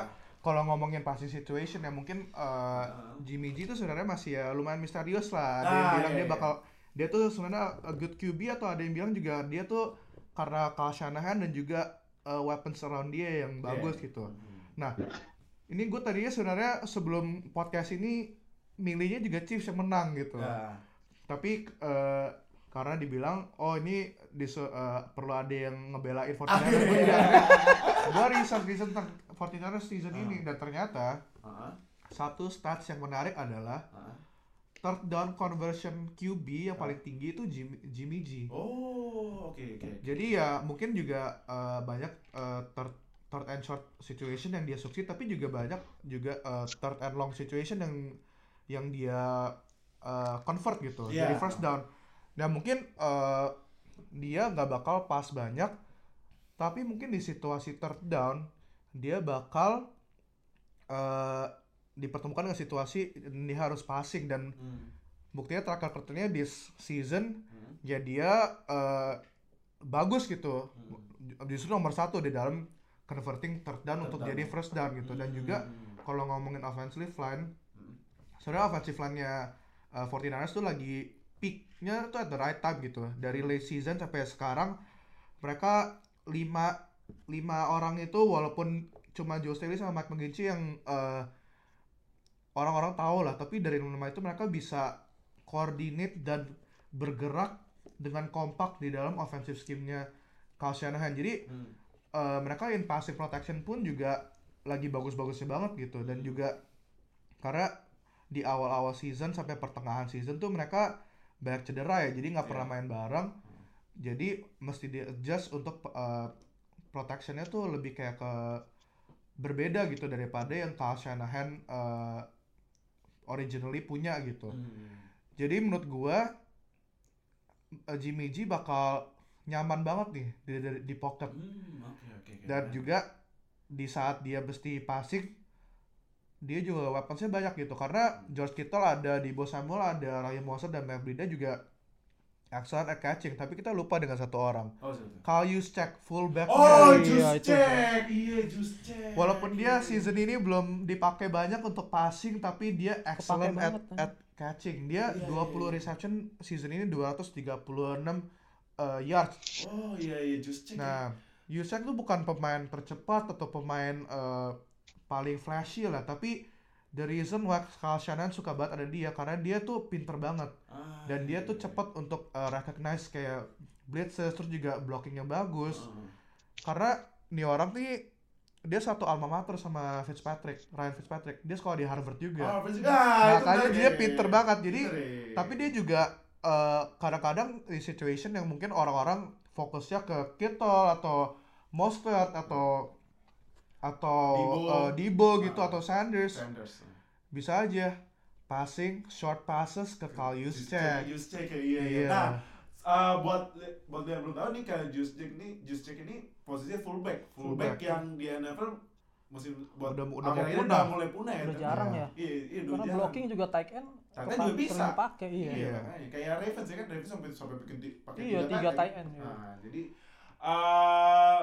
Speaker 4: kalau ngomongin passing situation ya mungkin uh. Jimmy G itu sebenarnya masih ya lumayan misterius lah. Ada
Speaker 2: Ah,
Speaker 4: yang bilang
Speaker 2: iya,
Speaker 4: dia
Speaker 2: iya.
Speaker 4: bakal dia tuh sebenarnya a good QB atau ada yang bilang juga dia tuh karena Kyle Shanahan dan juga uh, weapons around dia yang bagus
Speaker 2: Iya.
Speaker 4: gitu.
Speaker 2: Hmm.
Speaker 4: Nah, ini gue tadinya sebenarnya sebelum podcast ini milihnya juga Chiefs yang menang gitu.
Speaker 2: Ya.
Speaker 4: Tapi eh, karena dibilang oh ini disu- eh, perlu ada yang ngebelain
Speaker 2: Ah,
Speaker 4: 49ers gue
Speaker 2: iya.
Speaker 4: juga gue research research tentang 49ers season
Speaker 2: Ah.
Speaker 4: ini dan ternyata
Speaker 2: Heeh,
Speaker 4: satu stats yang menarik adalah
Speaker 2: heeh.
Speaker 4: third down conversion QB yang paling tinggi itu Jimmy, Jimmy G.
Speaker 2: oh oke oke
Speaker 4: Jadi ya mungkin juga eh, banyak eh, third third and short situation yang dia sukses tapi juga banyak juga eh, third and long situation yang yang dia eh, convert gitu
Speaker 2: Iya.
Speaker 4: jadi first down. Nah mungkin eh, dia nggak bakal pas banyak tapi mungkin di situasi third down dia bakal eh, dipertemukan dengan situasi dia harus passing dan
Speaker 2: Hmm,
Speaker 4: buktinya track recordnya di season
Speaker 2: hmm,
Speaker 4: ya dia eh, bagus gitu
Speaker 2: hmm.
Speaker 4: justru nomor satu di dalam converting third down
Speaker 2: Third
Speaker 4: untuk
Speaker 2: down.
Speaker 4: jadi first down gitu dan juga
Speaker 2: Hmm,
Speaker 4: kalau ngomongin offensive line
Speaker 2: hmm.
Speaker 4: sebenarnya offensive line-nya uh, 49ers tuh lagi peaknya tuh at the right time gitu dari late season sampai sekarang mereka lima lima orang itu walaupun cuma Joe Staley sama Mike McGlinchey yang eh, orang-orang tahu lah. Tapi dari lima itu mereka bisa coordinate dan bergerak dengan kompak di dalam offensive scheme-nya Kyle Shanahan. Jadi
Speaker 2: Hmm.
Speaker 4: eh, mereka in passive protection pun juga lagi bagus-bagusnya banget gitu. Dan juga karena di awal-awal season sampai pertengahan season tuh mereka banyak cedera ya. Jadi nggak pernah
Speaker 2: Iya.
Speaker 4: main bareng jadi mesti di adjust untuk eh, protectionnya tuh lebih kayak ke berbeda gitu daripada yang Kyle Shanahan eh, originally punya gitu
Speaker 2: Hmm.
Speaker 4: jadi menurut gua eh, Jimmy G bakal nyaman banget nih di, di, di pocket
Speaker 2: Hmm, oke oke oke.
Speaker 4: dan juga di saat dia mesti passing dia juga weaponsnya banyak gitu karena George Kittle ada di Samuel ada Ryan Mostert dan Matt Breida juga excellent at catching tapi kita lupa dengan satu orang
Speaker 2: Oh?
Speaker 4: Kyle Juszczyk fullbacknya
Speaker 2: Oh,
Speaker 3: Iya,
Speaker 2: just
Speaker 3: itu.
Speaker 2: check. Iya, just check.
Speaker 4: walaupun dia
Speaker 2: Iya.
Speaker 4: season ini belum dipakai banyak untuk passing tapi dia excellent at,
Speaker 3: banget,
Speaker 4: at catching dia
Speaker 2: Iya,
Speaker 4: 20
Speaker 2: iya, iya.
Speaker 4: reception season ini 236 uh, yards
Speaker 2: Oh, iya iya just check.
Speaker 4: Nah, Yusak tuh bukan pemain tercepat atau pemain eh, paling flashy lah, tapi the reason why Kyle Shanahan suka banget ada dia karena dia tuh pinter banget.
Speaker 2: Ah,
Speaker 4: dan dia
Speaker 2: iya,
Speaker 4: tuh
Speaker 2: iya.
Speaker 4: cepat untuk eh, recognize kayak blitzes terus juga blockingnya bagus.
Speaker 2: Heeh.
Speaker 4: karena nih orang nih dia satu alma mater sama Fitzpatrick Ryan Fitzpatrick. Dia sekolah di Harvard juga.
Speaker 2: Ah, Prince- ah, itu
Speaker 4: makanya dia pinter banget. Jadi
Speaker 2: Pinter, ya.
Speaker 4: tapi dia juga eh, kadang-kadang di situation yang mungkin orang-orang fokusnya ke Kittle atau Mostert atau atau
Speaker 2: Debo.
Speaker 4: eh, Debo gitu
Speaker 2: Ah.
Speaker 4: atau Sanders
Speaker 2: Sanders.
Speaker 4: bisa aja passing short passes ke Kyle Juszczyk
Speaker 2: just check ya, iya iya. Nah, ah, buat buat yang belum tahu nih kayak just check ini, just check ini posisinya fullback, fullback,
Speaker 4: Fullback.
Speaker 2: yang di NFL musim buat
Speaker 4: Udah- udah
Speaker 2: akhir-akhir
Speaker 4: punah.
Speaker 2: udah mulai punah ya.
Speaker 3: Udah jarang
Speaker 4: Iya.
Speaker 3: ya.
Speaker 2: Iya, iya, udah
Speaker 3: Karena
Speaker 2: jarang.
Speaker 3: blocking juga tight end
Speaker 2: Tight end juga bisa.
Speaker 3: dipakai iya.
Speaker 2: Iya, makanya. kayak Ravens ya kan Ravens sampai sampai bikin di- pakai
Speaker 3: Iya, tiga tight end. iya.
Speaker 2: Nah, jadi eh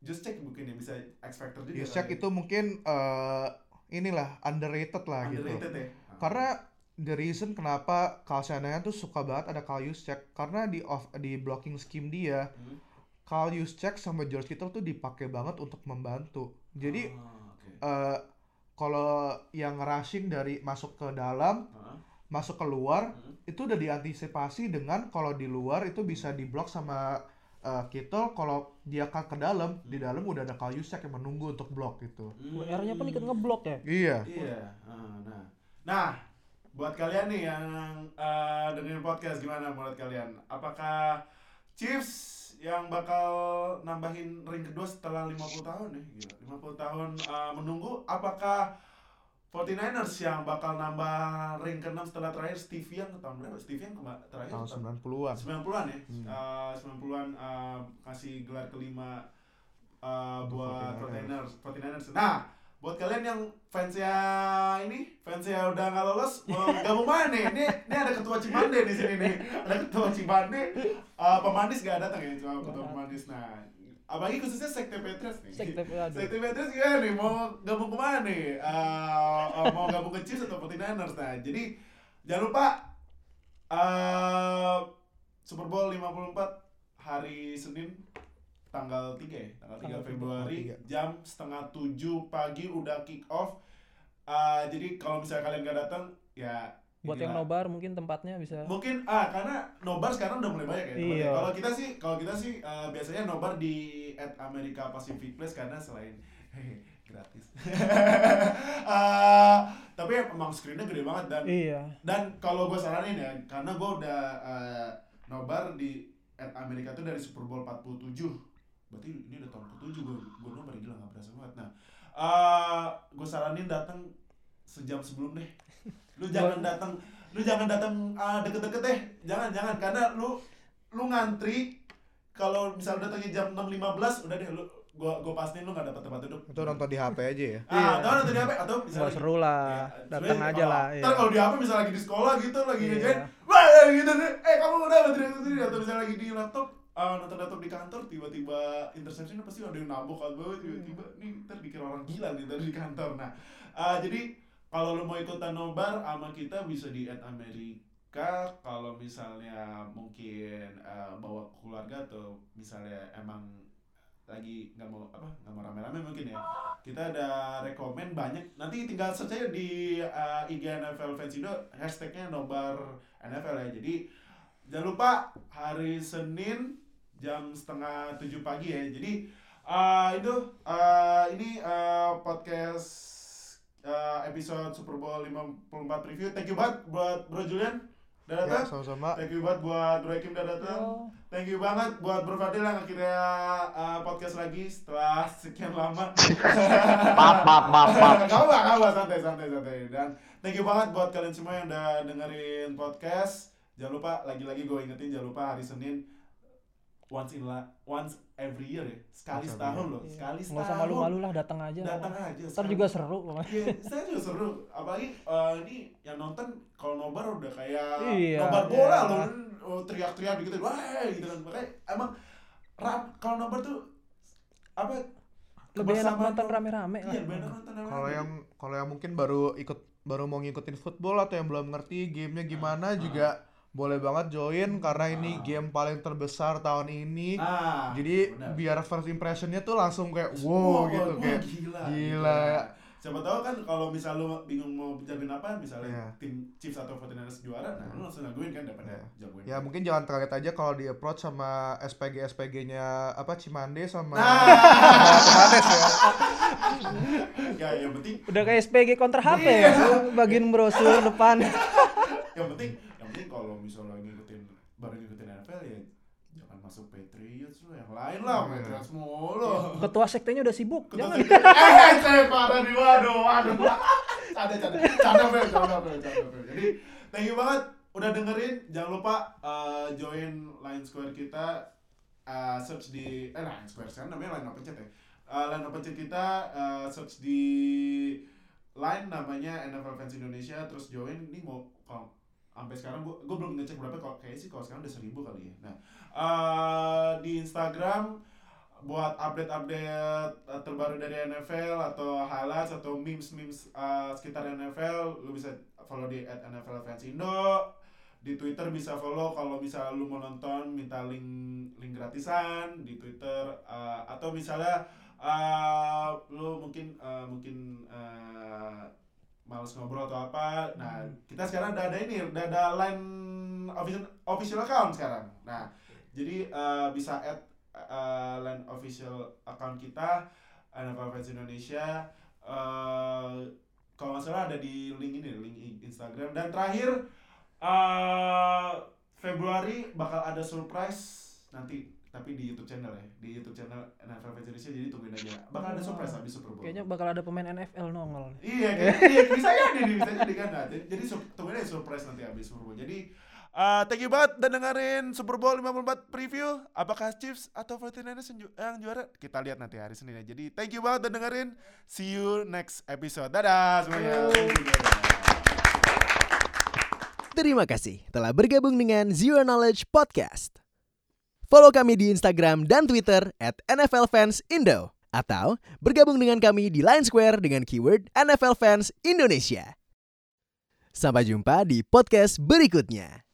Speaker 2: just check mungkin ya bisa X factor juga.
Speaker 4: Juszczyk
Speaker 2: kali ya.
Speaker 4: itu mungkin eh, inilah underrated lah gitu
Speaker 2: underrated ya. Ah.
Speaker 4: karena the reason kenapa Kyle Shanahan tuh suka banget ada Kyle Juszczyk karena di off di blocking scheme dia
Speaker 2: Hmm.
Speaker 4: Kyle Juszczyk sama George Kittle tuh dipakai banget untuk membantu jadi
Speaker 2: Ah, oke.
Speaker 4: eh kalau yang rushing dari masuk ke dalam,
Speaker 2: Ah,
Speaker 4: masuk keluar,
Speaker 2: Hmm.
Speaker 4: itu udah diantisipasi dengan kalau di luar itu bisa diblok sama eh, Kittle, kalau dia akan ke dalam, di dalam udah ada Kyle Juszczyk yang menunggu untuk blok gitu.
Speaker 3: WR-nya pun ikut ngeblok ya.
Speaker 4: Iya.
Speaker 2: Iya. Ah, nah, nah, buat kalian nih yang eh, dengerin podcast gimana menurut kalian? Apakah Chiefs yang bakal nambahin ring kedua setelah 50 tahun nih? Gila, 50 tahun eh, menunggu. Apakah 49ers yang bakal nambah ring ke-6 setelah terakhir Steve Young tahun berapa? Steve Young terakhir
Speaker 4: Tahun
Speaker 2: tahun
Speaker 4: 90-an.
Speaker 2: 90-an ya.
Speaker 4: Hmm.
Speaker 2: Eh, 90-an eh, kasih gelar kelima
Speaker 4: Untuk
Speaker 2: buat
Speaker 4: 49ers.
Speaker 2: 49ers. 49ers. Nah, buat kalian yang fansnya ini, fansnya udah nggak lolos, mau gabung mana nih? Ini, ini ada ketua Cimande di sini nih. Ada ketua Cimande. Eh, pemandis gak datang ya, cuma ketua
Speaker 3: Nggak.
Speaker 2: pemandis. Nah, apalagi khususnya Sekte Petrus nih.
Speaker 3: Sekte aduh.
Speaker 2: Sekte Petrus gimana nih? Mau gabung ke mana nih? Eh, mau gabung ke Chiefs atau 49ers? Nah, jadi jangan lupa eh Super Bowl 54 hari Senin tanggal 3 ya, tanggal 3
Speaker 3: Tanggal
Speaker 2: Februari jam setengah 7 pagi udah kick off. Eh, jadi kalau misalnya kalian gak datang ya
Speaker 3: Buat yang nobar mungkin tempatnya bisa
Speaker 2: Mungkin ah karena nobar sekarang udah mulai banyak ya. tempatnya.
Speaker 3: Iya.
Speaker 2: Kalau kita sih kalau kita sih eh, biasanya nobar di at America Pacific Place karena selain gratis. Eh, tapi emang screennya gede banget dan
Speaker 3: Iya.
Speaker 2: dan kalau gue saranin ya karena gue udah eh, nobar di at Amerika tuh dari Super Bowl 47 berarti ini udah tahun ke-7 gue gue nobar gila nggak berasa banget nah eh gue saranin datang sejam sebelum deh lu jangan datang lu jangan datang eh, deket-deket deh jangan jangan karena lu lu ngantri kalau misal datangnya jam 6.15 udah deh lu gua gua pastiin lu nggak dapat tempat duduk
Speaker 4: Itu nonton di HP aja ya.
Speaker 2: ah atau nonton di HP atau bisa lagi-
Speaker 3: seru lah.
Speaker 2: Ya,
Speaker 3: Datang aja lah.
Speaker 2: Ntar
Speaker 3: Iya.
Speaker 2: kalau di HP bisa lagi di sekolah gitu lagi
Speaker 3: Iya.
Speaker 2: ngejain, wah ya, gitu deh. Eh kamu udah teriak sendiri atau misalnya lagi di laptop, ah, nonton laptop di kantor tiba-tiba interception pasti ada yang nabok atau tiba-tiba nih ntar dikira orang gila nih tadi di kantor. Nah ah, jadi kalau lo mau ikutan nobar sama kita bisa di at Amerika kalau kalau misalnya mungkin eh, bawa keluarga atau misalnya emang lagi nggak mau apa nggak mau rame-rame mungkin ya kita ada rekomen banyak. Nanti tinggal search aja di eh, IG NFL Fans Indo hashtagnya nobar NFL ya. Jadi jangan lupa hari Senin jam setengah tujuh pagi ya. Jadi eh, itu eh, ini eh, podcast eh, episode Super Bowl 54 preview. Thank you banget buat Bro Julian udah
Speaker 4: Ya,
Speaker 2: datang
Speaker 4: sama-sama.
Speaker 2: thank you banget buat Bro Kim udah datang
Speaker 3: Oh,
Speaker 2: Thank you banget buat Bro Fadil yang akhirnya uh, podcast lagi setelah sekian lama.
Speaker 5: Maaf, maaf, maaf, maaf.
Speaker 2: Gak apa, gak apa, santai, santai, santai. Dan thank you banget buat kalian semua yang udah dengerin podcast. Jangan lupa, lagi-lagi gue ingetin, jangan lupa hari Senin once in la, once every year ya. Sekali
Speaker 4: every
Speaker 2: setahun loh,
Speaker 3: iya.
Speaker 2: sekali
Speaker 3: nggak usah
Speaker 2: setahun.
Speaker 3: malu-malu lah datang aja
Speaker 2: Datang aja.
Speaker 3: ntar
Speaker 2: sekali.
Speaker 3: juga seru pokoknya.
Speaker 2: Iya, saya juga seru. Apalagi eh, ini yang nonton kalau nobar udah kayak
Speaker 3: Iya,
Speaker 2: nobar bola
Speaker 3: iya.
Speaker 2: loh, oh, teriak-teriak gitu, wah gitu kan. Makanya emang ram kalau nobar tuh apa?
Speaker 3: lebih enak nonton rame-rame lah
Speaker 2: Iya, lebih enak nonton rame-rame.
Speaker 4: Kalau yang kalau yang mungkin baru ikut baru mau ngikutin football atau yang belum ngerti gamenya gimana juga boleh banget join karena ini
Speaker 2: Ah.
Speaker 4: game paling terbesar tahun ini.
Speaker 2: Nah,
Speaker 4: Jadi
Speaker 2: benar.
Speaker 4: biar first impressionnya tuh langsung kayak wow
Speaker 2: wah,
Speaker 4: gitu
Speaker 2: wah,
Speaker 4: kayak
Speaker 2: gila,
Speaker 4: gila.
Speaker 2: Siapa tahu kan kalau misal lu bingung mau jagoin apa, misalnya
Speaker 4: Iya.
Speaker 2: tim Chiefs atau 49ers juara, nah lu langsung jagoin kan daripada
Speaker 4: Iya.
Speaker 2: jagoin.
Speaker 4: Ya mungkin jangan kaget aja kalau di approach sama SPG SPG-nya apa Cimande sama
Speaker 2: Nah.
Speaker 4: Cimande ya.
Speaker 2: ya yang penting
Speaker 3: udah kayak SPG kontra HP
Speaker 2: Iya.
Speaker 3: ya bagian brosur depan
Speaker 2: yang penting penting kalau misalnya ngikutin baru ngikutin NFL ya jangan masuk Patriots lu yang lain lah
Speaker 4: Iya.
Speaker 2: Patriots mulu.
Speaker 3: Ketua sektenya udah sibuk
Speaker 2: Ketua
Speaker 3: jangan.
Speaker 2: sekte- eh saya parah nih waduh waduh. Canda canda. Canda canda canda jadi thank you banget. Udah dengerin jangan lupa uh, join line square kita uh, search di eh line square sekarang namanya line open chat ya. Uh, line open chat kita uh, search di line namanya NFL Fans Indonesia terus join. Ini mau kalau sampai sekarang gua gua belum ngecek berapa kok kayaknya sih kalau sekarang udah seribu kali ya. Nah uh, di Instagram buat update-update uh, terbaru dari NFL atau highlights atau memes-memes uh, sekitar NFL lu bisa follow di at NFL Fans Indo. Di Twitter bisa follow kalau misalnya lu mau nonton minta link link gratisan di Twitter uh, atau misalnya uh, lu mungkin uh, mungkin uh, males ngobrol atau apa. Nah kita sekarang udah ada ini udah ada line official official account sekarang. Nah jadi uh, bisa add uh, line official account kita NFL Fans Indonesia. Uh, kalau nggak salah ada di link ini link Instagram. Dan terakhir uh, Februari bakal ada surprise nanti tapi di YouTube channel ya di YouTube channel NFL Fans Indonesia jadi tungguin aja bakal ada surprise habis Super Bowl
Speaker 3: kayaknya bakal ada pemain NFL nongol
Speaker 2: Iya, iya bisa jadi, nih, bisa jadi kan. Nah, jadi, tungguin aja surprise nanti habis Super Bowl. Jadi uh, thank you banget dan dengerin Super Bowl 54 preview. Apakah Chiefs atau 49ers yang, ju- yang juara? Kita lihat nanti hari Senin ya. Jadi thank you banget dan dengerin. See you next episode. Dadah semuanya.
Speaker 1: Terima kasih telah bergabung dengan Zero Knowledge Podcast. Follow kami di Instagram dan Twitter at NFL. Atau bergabung dengan kami di Line Square dengan keyword NFL Fans Indonesia. Sampai jumpa di podcast berikutnya.